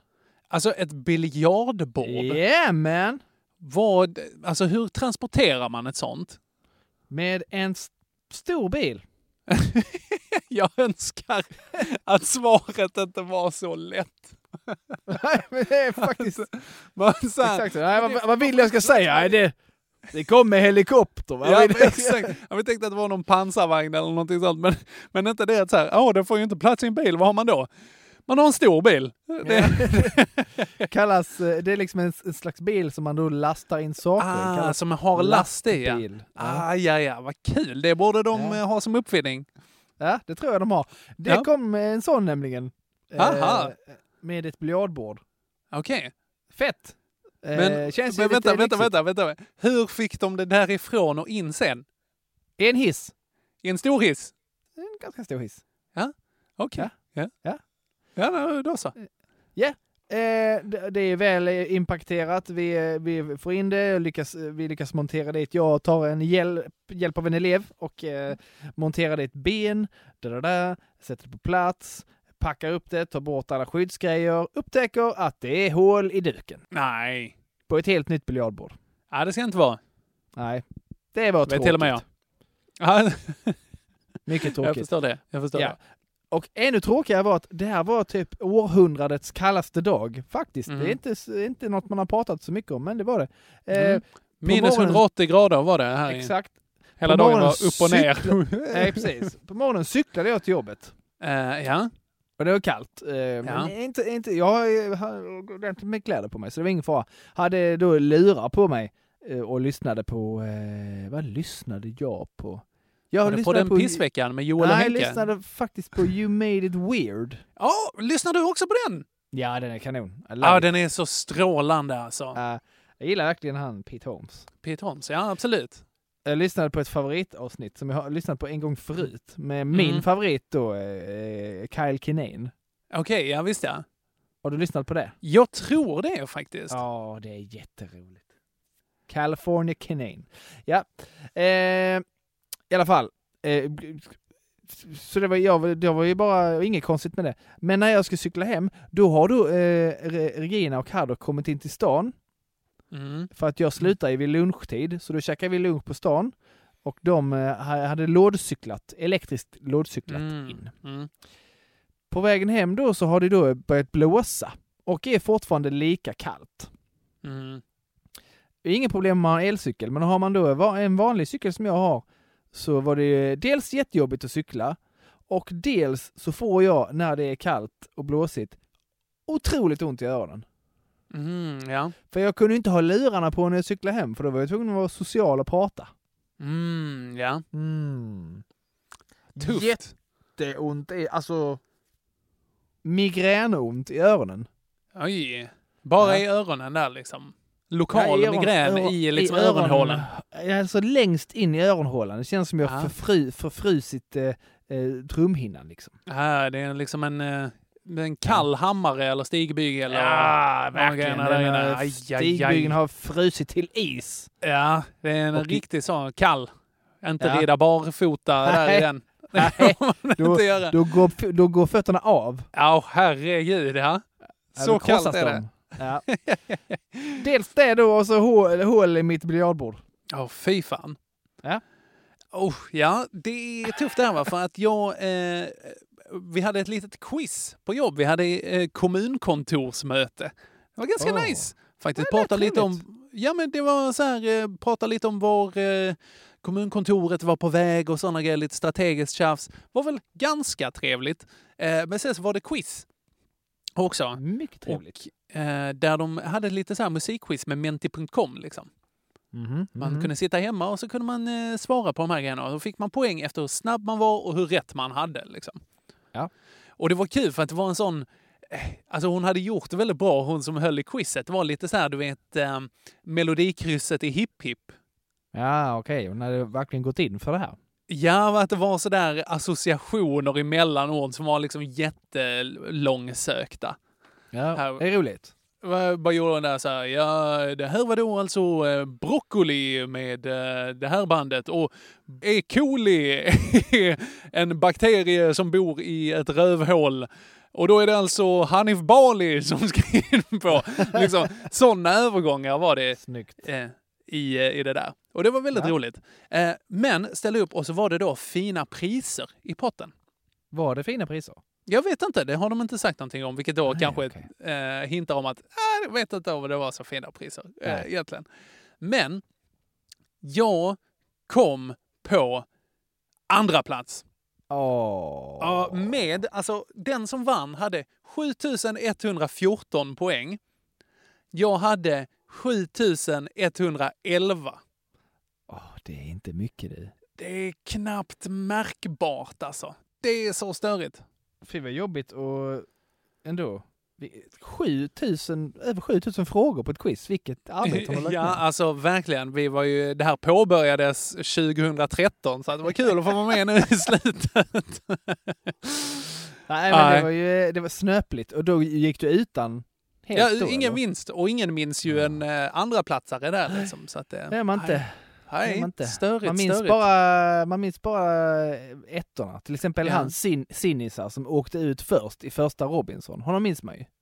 [SPEAKER 1] Alltså ett biljardbord.
[SPEAKER 5] Yeah man!
[SPEAKER 1] Vad, alltså hur transporterar man ett sånt?
[SPEAKER 5] Med en stor bil.
[SPEAKER 1] Jag önskar att svaret inte var så lätt.
[SPEAKER 5] Nej, men det är faktiskt...
[SPEAKER 1] Man, så här,
[SPEAKER 5] Exakt. Nej, vad, vad vill jag ska säga? Nej, det, det kom med helikopter. Va?
[SPEAKER 1] Ja, exakt. Jag tänkte att det var någon pansarvagn eller någonting sånt. Men, men inte det att så här, åh, det får ju inte plats i en bil, vad har man då? Man har en stor bil. Det,
[SPEAKER 5] Kallas, eh, det är liksom en, en slags bil som man då lastar in saker i.
[SPEAKER 1] ah,
[SPEAKER 5] Kallas
[SPEAKER 1] som har last i, ja.
[SPEAKER 5] Ja.
[SPEAKER 1] Ah, ja, ja, vad kul. Det borde de
[SPEAKER 5] Ja.
[SPEAKER 1] eh, ha som uppfinning.
[SPEAKER 5] ja, det tror jag de har. Det
[SPEAKER 1] Ja.
[SPEAKER 5] kom en sån nämligen.
[SPEAKER 1] Aha.
[SPEAKER 5] Eh, med ett biljardbord.
[SPEAKER 1] Okej.
[SPEAKER 5] Fett! Eh,
[SPEAKER 1] Men,
[SPEAKER 5] känns
[SPEAKER 1] men vänta, vänta, vänta, vänta. Hur fick de det därifrån och in sen?
[SPEAKER 5] En hiss.
[SPEAKER 1] I en stor hiss?
[SPEAKER 5] En ganska stor hiss.
[SPEAKER 1] Okej. Ja.
[SPEAKER 5] Ja.
[SPEAKER 1] Ja, då- så.
[SPEAKER 5] Eh, det, det är väl impakterat. Vi, vi får in det och lyckas, vi lyckas montera dit. Jag tar en hjälp, hjälp av en elev och eh, monterar dit ben, da, da, da, sätter det på plats, packar upp det, tar bort alla skyddsgrejer, upptäcker att det är hål i duken
[SPEAKER 1] Nej.
[SPEAKER 5] på ett helt nytt biljardbord.
[SPEAKER 1] Ja, det ska inte vara.
[SPEAKER 5] Nej, det var
[SPEAKER 1] Det
[SPEAKER 5] tråkigt.
[SPEAKER 1] vet till och med jag. Ja,
[SPEAKER 5] Mycket
[SPEAKER 1] jag
[SPEAKER 5] tråkigt.
[SPEAKER 1] förstår det. Jag förstår
[SPEAKER 5] Ja.
[SPEAKER 1] det.
[SPEAKER 5] Och ännu tråkigare var att det här var typ århundradets kallaste dag, faktiskt.
[SPEAKER 1] Mm.
[SPEAKER 5] Det är inte, s- inte något man har pratat så mycket om, men det var det. Eh,
[SPEAKER 1] Mm. Minus
[SPEAKER 5] morgonen-
[SPEAKER 1] 180 grader var det här. i-
[SPEAKER 5] Exakt.
[SPEAKER 1] Hela dagen var upp och ner.
[SPEAKER 5] Nej, precis. På morgonen cyklade jag till jobbet.
[SPEAKER 1] Eh, ja.
[SPEAKER 5] Och det var kallt. Eh, Men inte, inte, jag har- har ordentligt med kläder på mig, så det var ingen fara. Hade då lurar på mig eh, och lyssnade på... Eh, vad lyssnade jag på? Jag
[SPEAKER 1] Var det på den pissveckan med Joel och
[SPEAKER 5] Nej, jag
[SPEAKER 1] Henke?
[SPEAKER 5] lyssnade faktiskt på You Made It Weird.
[SPEAKER 1] Ja, lyssnar du också på den?
[SPEAKER 5] Ja, den är kanon.
[SPEAKER 1] Ja,
[SPEAKER 5] it.
[SPEAKER 1] den är så strålande alltså.
[SPEAKER 5] Eh, jag gillar verkligen han Pete Holmes.
[SPEAKER 1] Pete Holmes, ja absolut.
[SPEAKER 5] Jag lyssnade på ett favoritavsnitt som jag har lyssnat på en gång förut. Med min
[SPEAKER 1] Mm.
[SPEAKER 5] favorit då, eh, Kyle Kinane.
[SPEAKER 1] Okej, ja visst ja.
[SPEAKER 5] Har du lyssnat på det?
[SPEAKER 1] Jag tror det faktiskt.
[SPEAKER 5] Ja, det är jätteroligt. California Kinane. Ja, eh, i alla fall. Eh, så det var, jag, det var ju bara inget konstigt med det. Men när jag ska cykla hem, då har då eh, Re- Regina och Haddock kommit in till stan.
[SPEAKER 1] Mm.
[SPEAKER 5] För att jag slutar ju vid lunchtid, så då käkar vi lunch på stan. Och de eh, ha- hade lådcyklat, elektriskt lådcyklat
[SPEAKER 1] Mm.
[SPEAKER 5] in.
[SPEAKER 1] Mm.
[SPEAKER 5] På vägen hem då så har det då börjat blåsa och är fortfarande lika kallt.
[SPEAKER 1] Mm.
[SPEAKER 5] Inget problem om man har elcykel, men har man då en vanlig cykel som jag har så var det dels jättejobbigt att cykla och dels så får jag när det är kallt och blåsigt otroligt ont i öronen.
[SPEAKER 1] Mm, ja.
[SPEAKER 5] För jag kunde inte ha lurarna på när jag cyklade hem för då var jag tvungen att vara social och prata.
[SPEAKER 1] Mm, ja.
[SPEAKER 5] Mm.
[SPEAKER 1] Tufft.
[SPEAKER 5] Jätteont, i- alltså migränont i öronen.
[SPEAKER 1] Oj. Bara
[SPEAKER 5] Ja.
[SPEAKER 1] i öronen där liksom. Lokal
[SPEAKER 5] Ja, i öron-
[SPEAKER 1] migrän
[SPEAKER 5] öron-
[SPEAKER 1] i liksom
[SPEAKER 5] öronen.
[SPEAKER 1] öronhålan.
[SPEAKER 5] Alltså längst in i öronhålan. Det känns som jag
[SPEAKER 1] Ja.
[SPEAKER 5] förfry, förfrusit eh, eh, trumhinnan liksom.
[SPEAKER 1] Ja, det är liksom en, eh, en kall hammare eller stigbygel.
[SPEAKER 5] Ja,
[SPEAKER 1] och- de grejerna där inne. Aj, aj.
[SPEAKER 5] Stigbygeln har frusit till is.
[SPEAKER 1] Ja, det är en
[SPEAKER 5] Och-
[SPEAKER 1] riktig sån kall. Inte
[SPEAKER 5] Ja.
[SPEAKER 1] rida barfota där
[SPEAKER 5] Nej.
[SPEAKER 1] i den.
[SPEAKER 5] Nej, då, då, går, då går fötterna av.
[SPEAKER 1] Ja, herregud ja.
[SPEAKER 5] Ja,
[SPEAKER 1] Så kallt är det.
[SPEAKER 5] de. Ja. Dels det då och så hål, hål i mitt biljardbord.
[SPEAKER 1] Åh, fy fan.
[SPEAKER 5] Ja.
[SPEAKER 1] Oh, ja, det är tufft det här va, för att jag... Eh, vi hade ett litet quiz på jobb. Vi hade eh, kommunkontorsmöte. Det var ganska
[SPEAKER 5] Åh.
[SPEAKER 1] nice. Faktiskt
[SPEAKER 5] lät
[SPEAKER 1] prata lite om... Ja, men det var så här, eh, prata lite om var eh, kommunkontoret var på väg och sådana grejer, lite strategiskt tjafs. var väl ganska trevligt. Eh, men sen så var det quiz också.
[SPEAKER 5] Mycket trevligt.
[SPEAKER 1] Och, eh, där de hade lite så här musikquiz med menti.com liksom.
[SPEAKER 5] Mhm,
[SPEAKER 1] Man
[SPEAKER 5] mhm.
[SPEAKER 1] kunde sitta hemma och så kunde man eh, svara på de här grejerna. Och då fick man poäng efter hur snabb man var och hur rätt man hade. Liksom.
[SPEAKER 5] Ja.
[SPEAKER 1] Och det var kul för att det var en sån... eh, Alltså hon hade gjort det väldigt bra, hon som höll i quizet. Det var lite så här, du vet, eh, melodikrysset i Hipp Hipp.
[SPEAKER 5] Ja, okej. Hon hade verkligen gått in för det här.
[SPEAKER 1] Ja, att det var så där associationer emellan ord som var liksom jättelångsökta.
[SPEAKER 5] Ja,
[SPEAKER 1] Här-
[SPEAKER 5] det är roligt.
[SPEAKER 1] Där så här? Ja, det här var då alltså eh, broccoli med eh, det här bandet och E. coli är en bakterie som bor i ett rövhål. Och då är det alltså Hanif Bali som ska in på. Liksom, sådana övergångar var det
[SPEAKER 5] Snyggt.
[SPEAKER 1] eh, i, eh, i det där. Och det var väldigt
[SPEAKER 5] Ja.
[SPEAKER 1] roligt. Eh, men ställ upp och så var det då fina priser i potten.
[SPEAKER 5] Var det fina priser?
[SPEAKER 1] Jag vet inte, det har de inte sagt någonting om, vilket då
[SPEAKER 5] Nej,
[SPEAKER 1] kanske
[SPEAKER 5] okej.
[SPEAKER 1] eh, hintar om att ah, jag vet inte om det var så fina priser eh, egentligen. Men jag kom på andra plats.
[SPEAKER 5] Åh.
[SPEAKER 1] Ja, med, alltså den som vann hade 7114 poäng. Jag hade 7111.
[SPEAKER 5] Åh, det är inte mycket du.
[SPEAKER 1] Det är knappt märkbart alltså. Det är så störigt.
[SPEAKER 5] Fy vad jobbigt och ändå. Vi- 7000, över 7000 frågor på ett quiz. Vilket arbete har lagt
[SPEAKER 1] Ja, alltså verkligen. Vi var ju, det här påbörjades 2013 så det var kul att få vara med nu i slutet.
[SPEAKER 5] Nej men
[SPEAKER 1] Nej.
[SPEAKER 5] det var ju det var snöpligt och då gick du utan helt
[SPEAKER 1] Ja, ingen
[SPEAKER 5] eller?
[SPEAKER 1] vinst och ingen minns ju en eh, andra platsare där liksom. Så att, det
[SPEAKER 5] Det är man inte.
[SPEAKER 1] Nej,
[SPEAKER 5] man inte.
[SPEAKER 1] störigt,
[SPEAKER 5] Man minns,
[SPEAKER 1] störigt.
[SPEAKER 5] bara, man minns bara ettorna. Till exempel
[SPEAKER 1] Ja.
[SPEAKER 5] han sin, Sinisar som åkte ut först i första Robinson. Honom minns man ju.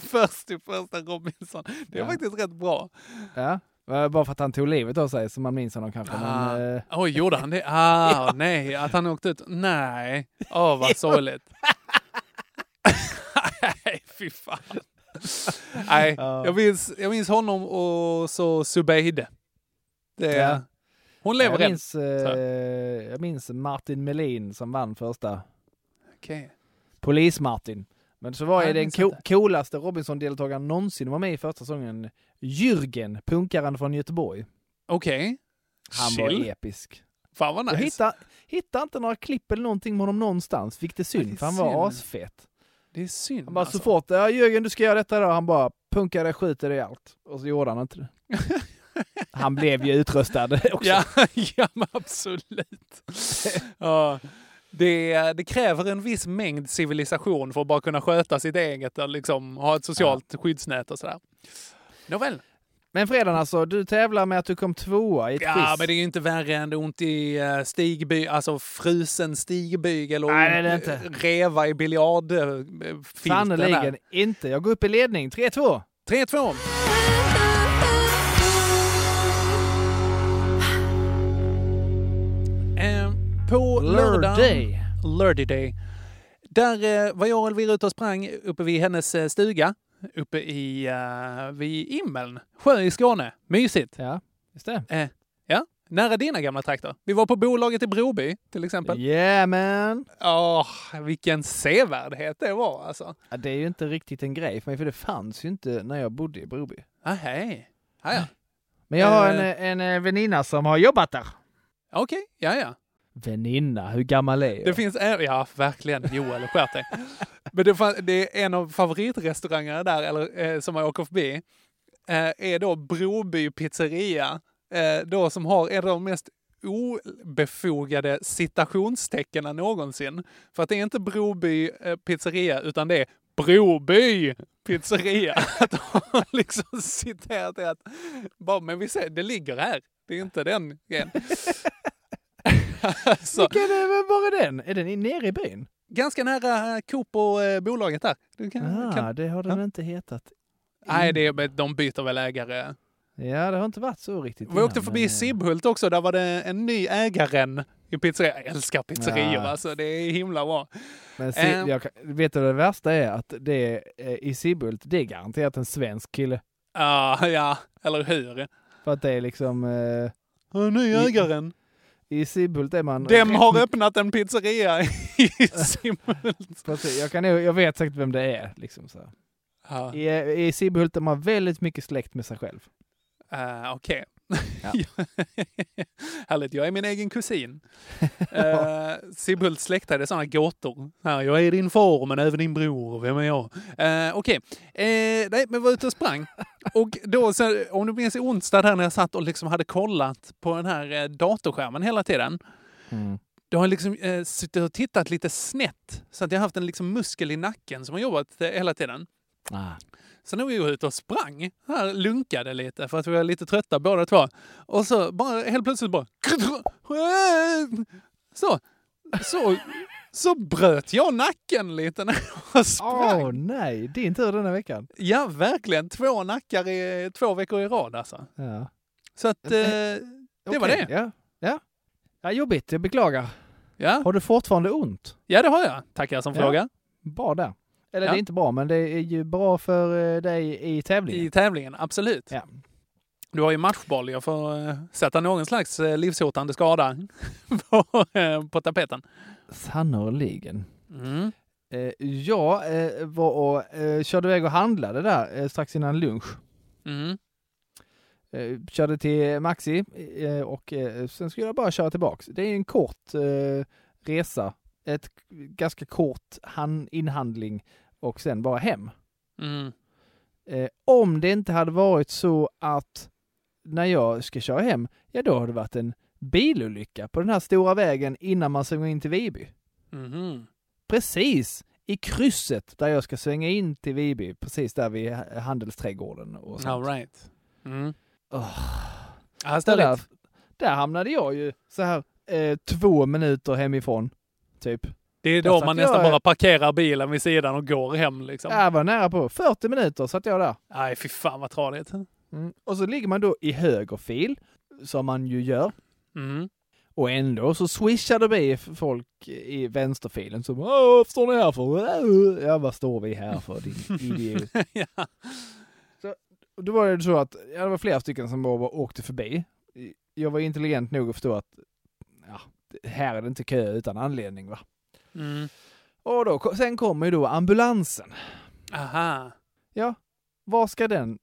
[SPEAKER 1] Först i första Robinson. Det är
[SPEAKER 5] Ja.
[SPEAKER 1] faktiskt rätt bra.
[SPEAKER 5] Ja. Eh, Bara för att han tog livet av sig så man minns honom kanske.
[SPEAKER 1] Ah.
[SPEAKER 5] Men, eh,
[SPEAKER 1] Oj, gjorde han det? Ah, nej, att han åkte ut. Nej, åh vad sorgligt. nej, fy fan. Nej,
[SPEAKER 5] Ja.
[SPEAKER 1] jag minns, jag minns honom och så Zubeide. Det,
[SPEAKER 5] Ja.
[SPEAKER 1] Hon lever
[SPEAKER 5] jag,
[SPEAKER 1] än.
[SPEAKER 5] minns, eh, jag minns Martin Melin som vann första.
[SPEAKER 1] Okej.
[SPEAKER 5] Polis-Martin. Men så var ju den
[SPEAKER 1] jag
[SPEAKER 5] co- coolaste Robinson-deltagaren någonsin var med i första säsongen. Jürgen, punkaren från Göteborg.
[SPEAKER 1] Okej.
[SPEAKER 5] Han
[SPEAKER 1] Chill.
[SPEAKER 5] var episk.
[SPEAKER 1] Fan vad
[SPEAKER 5] Jag
[SPEAKER 1] nice.
[SPEAKER 5] hittade, hittade inte några klipp eller någonting med honom någonstans, vilket är
[SPEAKER 1] det
[SPEAKER 5] synd, för han var
[SPEAKER 1] synd. Det är synd
[SPEAKER 5] Han bara
[SPEAKER 1] alltså.
[SPEAKER 5] så fort, ja Jürgen du ska göra detta då, han bara skjuter dig i allt. Och så gjorde han inte det. Han blev ju utröstad också.
[SPEAKER 1] Ja, ja absolut. ja, det, det kräver en viss mängd civilisation för att bara kunna sköta sitt eget och liksom ha ett socialt skyddsnät och sådär. Nåväl.
[SPEAKER 5] Men fredagen alltså, du tävlar med att du kom tvåa i ett
[SPEAKER 1] Ja,
[SPEAKER 5] quiz.
[SPEAKER 1] men det är ju inte värre än ont i uh, stigby, alltså frusen stigbygel och
[SPEAKER 5] Nej, det är det
[SPEAKER 1] eh,
[SPEAKER 5] inte.
[SPEAKER 1] reva i biljardfilten.
[SPEAKER 5] Sannerligen inte. Jag går upp i ledning, 3-2.
[SPEAKER 1] 3-2. Eh, på lördagen...
[SPEAKER 5] Lördag.
[SPEAKER 1] Lördag Day. Där eh, var jag och Elvira ute och sprang uppe vid hennes eh, stuga. Uppe i, uh, vid Immeln, sjö i Skåne. Mysigt.
[SPEAKER 5] Ja, just det.
[SPEAKER 1] Eh, ja, nära dina gamla trakter. Vi var på bolaget i Broby till exempel.
[SPEAKER 5] Yeah man!
[SPEAKER 1] Åh, vilken sevärdhet det var alltså.
[SPEAKER 5] Ja, det är ju inte riktigt en grej för mig, för det fanns ju inte när jag bodde i Broby.
[SPEAKER 1] Ah, hej. Ah, ja.
[SPEAKER 5] Men jag har
[SPEAKER 1] Eh.
[SPEAKER 5] en, en, en väninna som har jobbat där.
[SPEAKER 1] Okej, ja ja.
[SPEAKER 5] Väninna, hur gammal är jag?
[SPEAKER 1] Det finns, ä- ja verkligen, Joel skärp dig. Men det, det är en av favoritrestaurangerna där, eller eh, som jag åker förbi, eh, är då Broby pizzeria. Eh, då som har en av de mest obefogade citationstecknen någonsin. För att det är inte Broby eh, pizzeria, utan det är Broby pizzeria. Att de har liksom citerat det att, bara, men vi ser, det ligger här. Det är inte den grejen. alltså,
[SPEAKER 5] Vilken är, men var är den? Är den i- nere i byn?
[SPEAKER 1] ganska nära Coop och eh, bolaget där. Du kan,
[SPEAKER 5] Ah,
[SPEAKER 1] kan,
[SPEAKER 5] det har den
[SPEAKER 1] ja.
[SPEAKER 5] inte hetat.
[SPEAKER 1] nej, det är, de byter väl ägare.
[SPEAKER 5] Ja, det har inte varit så riktigt
[SPEAKER 1] Vi
[SPEAKER 5] innan,
[SPEAKER 1] åkte förbi
[SPEAKER 5] men, eh,
[SPEAKER 1] Sibbhult också. Där var det en ny ägaren i pizzeria. Jag älskar pizzerior
[SPEAKER 5] Ja.
[SPEAKER 1] alltså. Det är himla bra.
[SPEAKER 5] Men si,
[SPEAKER 1] Eh.
[SPEAKER 5] jag, vet du vad det värsta är? Att det är, eh, i Sibbhult, det är garanterat en svensk kille.
[SPEAKER 1] Ja, ja, eller hur?
[SPEAKER 5] För att det är liksom... Eh,
[SPEAKER 1] ny ägaren.
[SPEAKER 5] I Sibbhult är man...
[SPEAKER 1] Dem har öppnat en pizzeria i Sibbhult.
[SPEAKER 5] Precis, jag, kan, jag vet säkert vem det är. Liksom så.
[SPEAKER 1] Ja,
[SPEAKER 5] I, I Sibbhult är man väldigt mycket släkt med sig själv.
[SPEAKER 1] uh, okej.
[SPEAKER 5] Ja.
[SPEAKER 1] Härligt, jag är min egen kusin. Uh, Sibbhults släkt hade sådana gåtor. Här, jag är din far, men även din bror. Vem är jag? Uh, Okej, Eh, nej, men var ute och sprang. och då, så, om du minns i onsdag där när jag satt och liksom hade kollat på den här eh, datorskärmen hela tiden. Då har jag liksom eh, suttit och tittat lite snett. Så att jag har haft en liksom muskel i nacken som har jobbat eh, hela tiden.
[SPEAKER 5] Ah.
[SPEAKER 1] Så när vi var ute och sprang, här lunkade lite för att vi var lite trötta båda två. Och så bara helt plötsligt bara... Så, så, så bröt jag nacken lite när jag sprang.
[SPEAKER 5] Åh nej, din tur denna veckan.
[SPEAKER 1] Ja, verkligen. Två nackar i två veckor i rad alltså.
[SPEAKER 5] Ja.
[SPEAKER 1] Så att eh, det var
[SPEAKER 5] Okej,
[SPEAKER 1] det.
[SPEAKER 5] Ja. Ja. ja, jobbigt. Jag beklagar.
[SPEAKER 1] Ja.
[SPEAKER 5] Har du fortfarande ont?
[SPEAKER 1] ja, det har jag. Tackar som
[SPEAKER 5] Ja.
[SPEAKER 1] frågar.
[SPEAKER 5] Bra där. Eller
[SPEAKER 1] Ja.
[SPEAKER 5] det är inte bra, men det är ju bra för eh, dig i tävlingen.
[SPEAKER 1] I tävlingen, absolut.
[SPEAKER 5] Ja.
[SPEAKER 1] Du har ju matchboll. Jag får eh, sätta någon slags eh, livshotande skada på, på tapeten.
[SPEAKER 5] Sannoliken.
[SPEAKER 1] Mm.
[SPEAKER 5] Jag var och körde iväg och handlade där strax innan lunch.
[SPEAKER 1] Mm.
[SPEAKER 5] Körde till Maxi och sen skulle jag bara köra tillbaks. Det är en kort resa, ett ganska kort han- inhandling och sen bara hem.
[SPEAKER 1] Mm.
[SPEAKER 5] Eh, om det inte hade varit så att när jag ska köra hem, ja då har det varit en bilolycka på den här stora vägen innan man svänger in till Viby.
[SPEAKER 1] Mhm.
[SPEAKER 5] Precis i krysset där jag ska svänga in till Viby, precis där vid ha- handelsträdgården och
[SPEAKER 1] All
[SPEAKER 5] sånt.
[SPEAKER 1] right. Mm.
[SPEAKER 5] Åh.
[SPEAKER 1] Ja,
[SPEAKER 5] där, där hamnade jag ju så här eh, två minuter hemifrån, typ.
[SPEAKER 1] Det är då man nästan
[SPEAKER 5] jag-
[SPEAKER 1] bara parkerar bilen vid sidan och går hem liksom.
[SPEAKER 5] Jag var nära på. 40 minuter satt jag där.
[SPEAKER 1] Nej, fy fan vad tradigt.
[SPEAKER 5] Mm. Och så ligger man då i höger fil, som man ju gör.
[SPEAKER 1] Mm.
[SPEAKER 5] Och ändå så swishar det förbi folk i vänsterfilen som Åh, vad står ni här för? Ja, vad står vi här för din idiot?
[SPEAKER 1] ja.
[SPEAKER 5] Och då var det så att, ja, det var flera stycken som bara åkte förbi. Jag var intelligent nog att förstå att, ja, här är det inte kö utan anledning va.
[SPEAKER 1] Mm.
[SPEAKER 5] Och då, sen kommer ju då ambulansen.
[SPEAKER 1] Aha.
[SPEAKER 5] Ja, var ska den?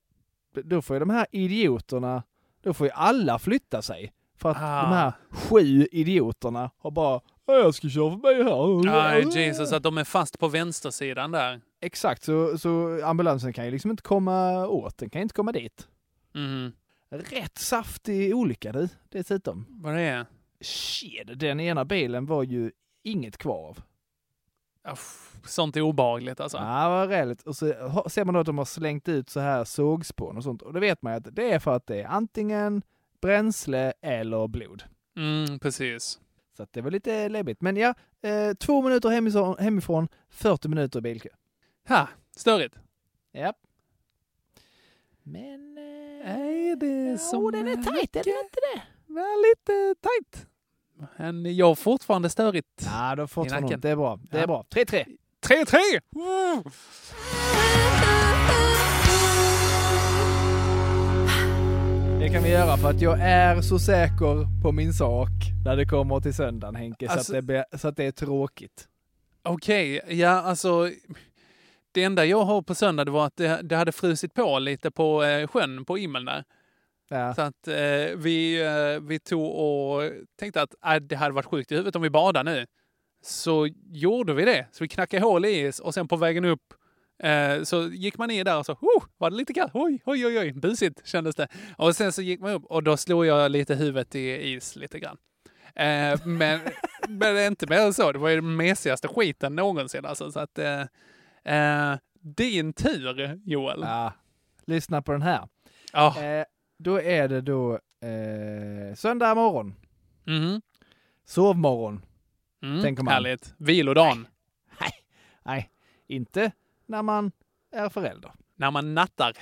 [SPEAKER 5] Då får ju de här idioterna, då får ju alla flytta sig. För att
[SPEAKER 1] Ah.
[SPEAKER 5] de här sju idioterna har bara, "Ja, jag ska köra förbi här.
[SPEAKER 1] Nej, Jesus, att de är fast på vänstersidan där.
[SPEAKER 5] Exakt, så, så ambulansen kan ju liksom inte komma åt, den kan inte komma dit.
[SPEAKER 1] Mm.
[SPEAKER 5] Rätt saftig olycka du, dessutom.
[SPEAKER 1] Vad det är?
[SPEAKER 5] Shit, den ena bilen var ju inget kvar av.
[SPEAKER 1] Uff, Sånt är obehagligt alltså.
[SPEAKER 5] Ja, vad räligt. Och så ser man då att de har slängt ut så här sågspån och sånt. Och då vet man ju att det är för att det är antingen bränsle eller blod.
[SPEAKER 1] Mm, precis.
[SPEAKER 5] Så det var lite läbbigt. Men ja, eh, två minuter hemifrån, hemifrån 40 minuter i bilkö.
[SPEAKER 1] Ha, störigt.
[SPEAKER 5] Ja. Men... Eh,
[SPEAKER 1] Är det som
[SPEAKER 5] den är tajt, är den inte det?
[SPEAKER 1] Ja, lite tajt. Men jag har fortfarande störigt.
[SPEAKER 5] Ja,
[SPEAKER 1] I
[SPEAKER 5] hon
[SPEAKER 1] nacken.
[SPEAKER 5] Det är bra. Det är
[SPEAKER 1] Ja.
[SPEAKER 5] bra. 3-3.
[SPEAKER 1] 3-3! Woo!
[SPEAKER 5] Det kan vi göra för att jag är så säker på min sak när det kommer till söndagen Henke, så,
[SPEAKER 1] Alltså-
[SPEAKER 5] att det, blir- så att det är tråkigt.
[SPEAKER 1] Okej, ja alltså. Det enda jag har på söndag det var att det, det hade frusit på lite på eh, sjön på Immeln där.
[SPEAKER 5] Ja.
[SPEAKER 1] Så att eh, vi, eh, vi tog och tänkte att äh, det hade varit sjukt i huvudet om vi badar nu. Så gjorde vi det. Så vi knackade hål i is och sen på vägen upp eh, så gick man ner där och så oh, var det lite kallt. Oj, oj, oj, oj, busigt kändes det. Och sen så gick man upp och då slog jag lite huvudet i is lite grann. Eh, men, men inte mer än så. Det var ju den mesigaste skiten någonsin. Alltså, så att, eh, eh, din tur, Joel.
[SPEAKER 5] Ja. Lyssna på den här.
[SPEAKER 1] Ja.
[SPEAKER 5] Eh, då är det då eh, söndag morgon.
[SPEAKER 1] Mhm.
[SPEAKER 5] Sovmorgon.
[SPEAKER 1] Mm,
[SPEAKER 5] tänker man.
[SPEAKER 1] Härligt. Vilodagen.
[SPEAKER 5] Nej, inte när man är förälder.
[SPEAKER 1] När man nattar.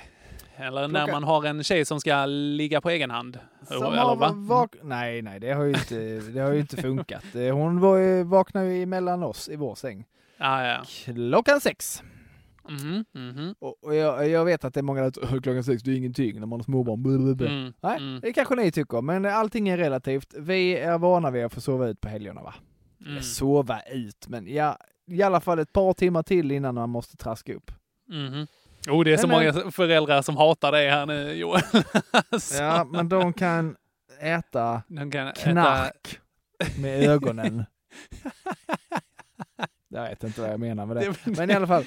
[SPEAKER 1] Eller när
[SPEAKER 5] Klockan-
[SPEAKER 1] man har en tjej som ska ligga på egen hand.
[SPEAKER 5] Som
[SPEAKER 1] eller
[SPEAKER 5] har
[SPEAKER 1] va?
[SPEAKER 5] vak- nej, nej, det har ju inte, det har ju inte funkat. Eh, Hon var ju, vaknade ju emellan oss i vår säng.
[SPEAKER 1] Ja, ja.
[SPEAKER 5] Klockan sex.
[SPEAKER 1] Mhm, mhm.
[SPEAKER 5] Och, och jag, jag vet att det är många där "Åh, klockan sex, det är ingenting när man har småbarn. Blablabla."
[SPEAKER 1] Mm,
[SPEAKER 5] Nej,
[SPEAKER 1] mm,
[SPEAKER 5] det kanske ni tycker, men allting är relativt. Vi är vana vid att få sova ut på helgerna va?
[SPEAKER 1] mm,
[SPEAKER 5] Sova ut, men ja, i alla fall ett par timmar till innan man måste traska upp.
[SPEAKER 1] mhm. Oh, det är så
[SPEAKER 5] Men,
[SPEAKER 1] många föräldrar som hatar dig här nu, Joel.
[SPEAKER 5] Ja, men de kan äta
[SPEAKER 1] de kan äta...
[SPEAKER 5] knark med ögonen. Jag vet inte vad jag menar med det.
[SPEAKER 1] Det-
[SPEAKER 5] Men i alla fall.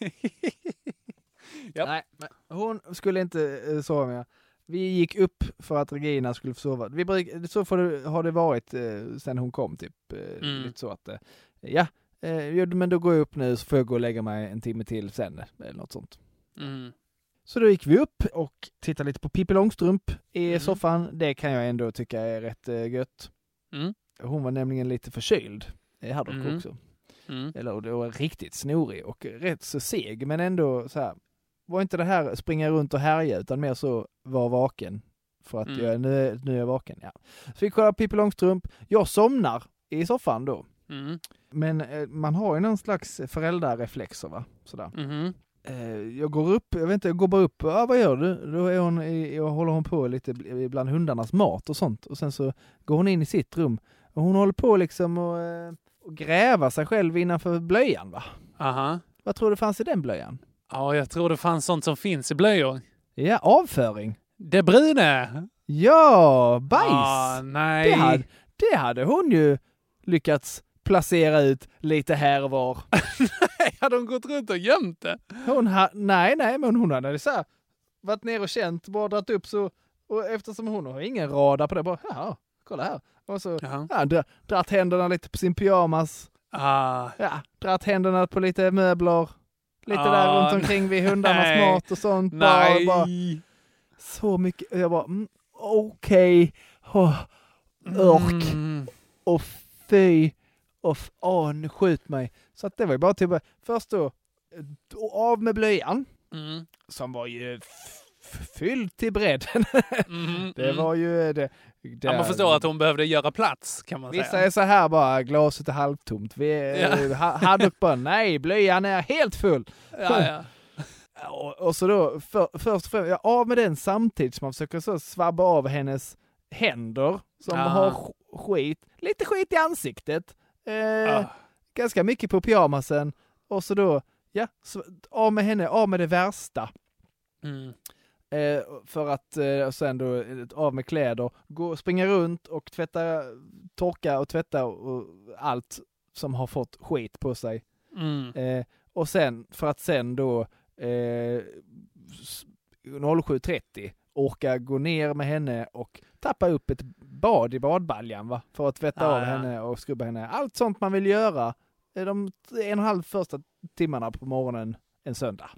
[SPEAKER 1] Japp.
[SPEAKER 5] Nej, hon skulle inte eh, sova mer. Vi gick upp för att Regina skulle få sova. Vi bruk, så får det, har det varit eh, sen hon kom, typ. Eh,
[SPEAKER 1] Mm.
[SPEAKER 5] Lite så att, eh, ja, eh, men då går jag upp nu så får jag gå och lägga mig en timme till sen, eller något sånt.
[SPEAKER 1] Mm.
[SPEAKER 5] Så då gick vi upp och tittade lite på Pippi Långstrump i
[SPEAKER 1] Mm.
[SPEAKER 5] soffan. Det kan jag ändå tycka är rätt eh, gött.
[SPEAKER 1] Mm.
[SPEAKER 5] Hon var nämligen lite förkyld, eh, Haddock
[SPEAKER 1] Mm.
[SPEAKER 5] också.
[SPEAKER 1] Mm.
[SPEAKER 5] Eller och var riktigt snorig och rätt så seg, men ändå så här. Var inte det här springa runt och härja, utan mer så var vaken. För att
[SPEAKER 1] Mm.
[SPEAKER 5] jag, nu, nu är jag vaken, ja. Så vi kollar Pippi Långstrump. Jag somnar i soffan då.
[SPEAKER 1] Mm.
[SPEAKER 5] Men eh, man har ju någon slags föräldrareflexer va? Sådär. Eh, jag går upp, jag vet inte, jag går bara upp, ja vad gör du? Då är hon, och håller hon på lite bl- bland hundarnas mat och sånt och sen så går hon in i sitt rum och hon håller på liksom och, eh, och gräva sig själv innanför blöjan va?
[SPEAKER 1] Aha.
[SPEAKER 5] Vad tror du fanns i den blöjan?
[SPEAKER 1] Ja, jag tror det fanns sånt som finns i blöjor.
[SPEAKER 5] Ja, avföring.
[SPEAKER 1] Det brune!
[SPEAKER 5] Ja, bajs!
[SPEAKER 1] Ah, nej.
[SPEAKER 5] det, hade, det hade hon ju lyckats placera ut lite här och var.
[SPEAKER 1] Hade hon gått runt och gömt det?
[SPEAKER 5] Hon ha, nej, nej, men hon hade så här, varit ner och känt, bara dragit upp så, och eftersom hon har ingen radar på det, bara ja, kolla här. Och så
[SPEAKER 1] Jaha.
[SPEAKER 5] ja, dra, dratt händerna lite på sin pyjamas,
[SPEAKER 1] Ah,
[SPEAKER 5] ja, dratt händerna på lite möbler, lite
[SPEAKER 1] Ah,
[SPEAKER 5] där runt omkring vid hundarnas
[SPEAKER 1] nej.
[SPEAKER 5] mat och sånt. Bara,
[SPEAKER 1] nej.
[SPEAKER 5] bara, så mycket, jag bara, mm, okej, Åh, ork,
[SPEAKER 1] Mm.
[SPEAKER 5] och fy, och åh, nu skjut mig. Så att det var ju bara typ, först då, eh, av med blöjan,
[SPEAKER 1] Mm.
[SPEAKER 5] som var ju fylld till bredden.
[SPEAKER 1] Mm.
[SPEAKER 5] det var ju det.
[SPEAKER 1] Ja, man förstår att hon behövde göra plats kan man
[SPEAKER 5] Vissa
[SPEAKER 1] säga.
[SPEAKER 5] är så här bara, glaset är halvtomt. Vi
[SPEAKER 1] Ja.
[SPEAKER 5] ja. hade upp bara, nej, blöjan är helt full.
[SPEAKER 1] Ja, ja.
[SPEAKER 5] Och, och så då, för, först och främst, jag av med den samtidigt som man försöker så svabba av hennes händer som
[SPEAKER 1] Ah.
[SPEAKER 5] har sk- skit, lite skit i ansiktet. Eh,
[SPEAKER 1] Ah.
[SPEAKER 5] Ganska mycket på pyjamasen. Och så då, ja, så, av med henne, av med det värsta.
[SPEAKER 1] Mm.
[SPEAKER 5] Eh, för att eh, sen då eh, av med kläder, gå, springa runt och tvätta, torka och tvätta och, allt som har fått skit på sig.
[SPEAKER 1] Mm.
[SPEAKER 5] Eh, och sen, för att sen då eh, s- 07.30 orka gå ner med henne och tappa upp ett bad i badbaljan va? För att tvätta
[SPEAKER 1] Ah,
[SPEAKER 5] av
[SPEAKER 1] ja.
[SPEAKER 5] henne och skrubba henne. Allt sånt man vill göra eh, de en och en halv första timmarna på morgonen en söndag.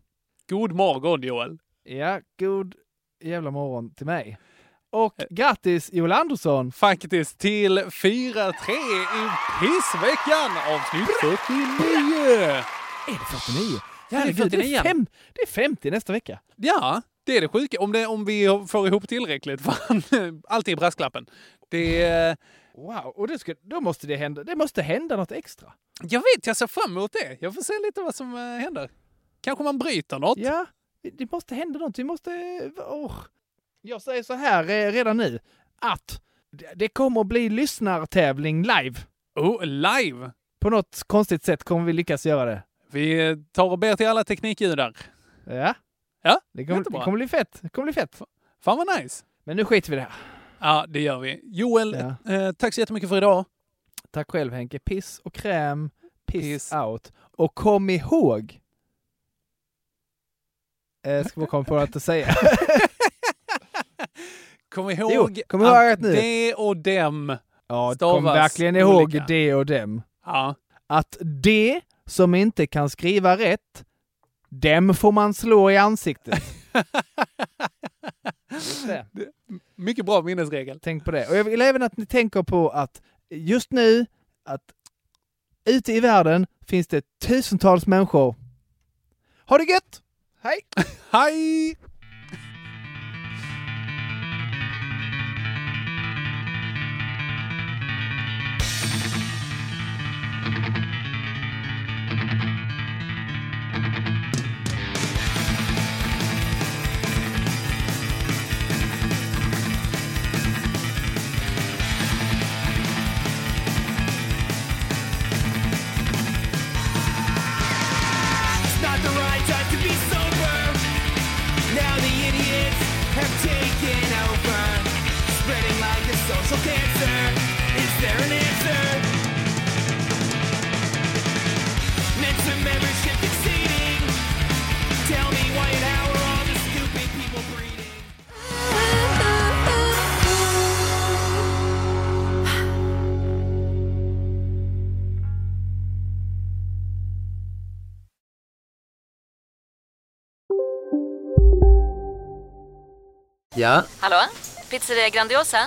[SPEAKER 1] God morgon Joel!
[SPEAKER 5] Ja, god jävla morgon till mig. Och grattis Joel Andersson!
[SPEAKER 1] Faktiskt till 4-3 i pissveckan avsnitt 49!
[SPEAKER 5] Är det 49?
[SPEAKER 1] Ja, det är
[SPEAKER 5] Herregud,
[SPEAKER 1] 49.
[SPEAKER 5] Det är, fem, det är 50 nästa vecka.
[SPEAKER 1] Ja, det är det sjuka. Om, det, om vi får ihop tillräckligt. Fan, allt i brasklappen. Det.
[SPEAKER 5] Wow, och det ska, då måste det hända, det måste hända något extra.
[SPEAKER 1] Jag vet, jag ser fram emot det. Jag får se lite vad som eh, händer. Kanske man bryter något.
[SPEAKER 5] Ja, det måste hända något. Vi måste... åh. Jag säger så här eh, redan nu, att det- kommer att bli lyssnartävling live.
[SPEAKER 1] Oh, live!
[SPEAKER 5] På något konstigt sätt kommer vi lyckas göra det.
[SPEAKER 1] Vi tar och ber till alla teknikjudar.
[SPEAKER 5] Ja,
[SPEAKER 1] Ja,
[SPEAKER 5] det kommer, det kommer bli fett. Det kommer bli fett.
[SPEAKER 1] Fan vad nice.
[SPEAKER 5] Men nu skiter vi i det här.
[SPEAKER 1] Ja, det gör vi. Joel,
[SPEAKER 5] Ja.
[SPEAKER 1] eh, tack så jättemycket för idag.
[SPEAKER 5] Tack själv Henke. Piss och kräm. Piss,
[SPEAKER 1] Piss.
[SPEAKER 5] out. Och kom ihåg. Eh, ska komma på något att säga.
[SPEAKER 1] Kom ihåg,
[SPEAKER 5] Jo, kom ihåg att nu-
[SPEAKER 1] det och dem.
[SPEAKER 5] Ja, kom verkligen ihåg
[SPEAKER 1] olika.
[SPEAKER 5] det och dem.
[SPEAKER 1] Ja.
[SPEAKER 5] Att det som inte kan skriva rätt, dem får man slå i ansiktet.
[SPEAKER 1] Mycket bra minnesregel.
[SPEAKER 5] Tänk på det. Och jag vill även att ni tänker på att just nu, att ute i världen finns det tusentals människor. Ha det gött! Hej!
[SPEAKER 1] Hej!
[SPEAKER 6] Social cancer. Is there an answer? Mensa membership exceeding. Tell me why and how are all the stupid people breeding?
[SPEAKER 11] Ja,
[SPEAKER 12] Hallå? Pizzeria Grandiosa?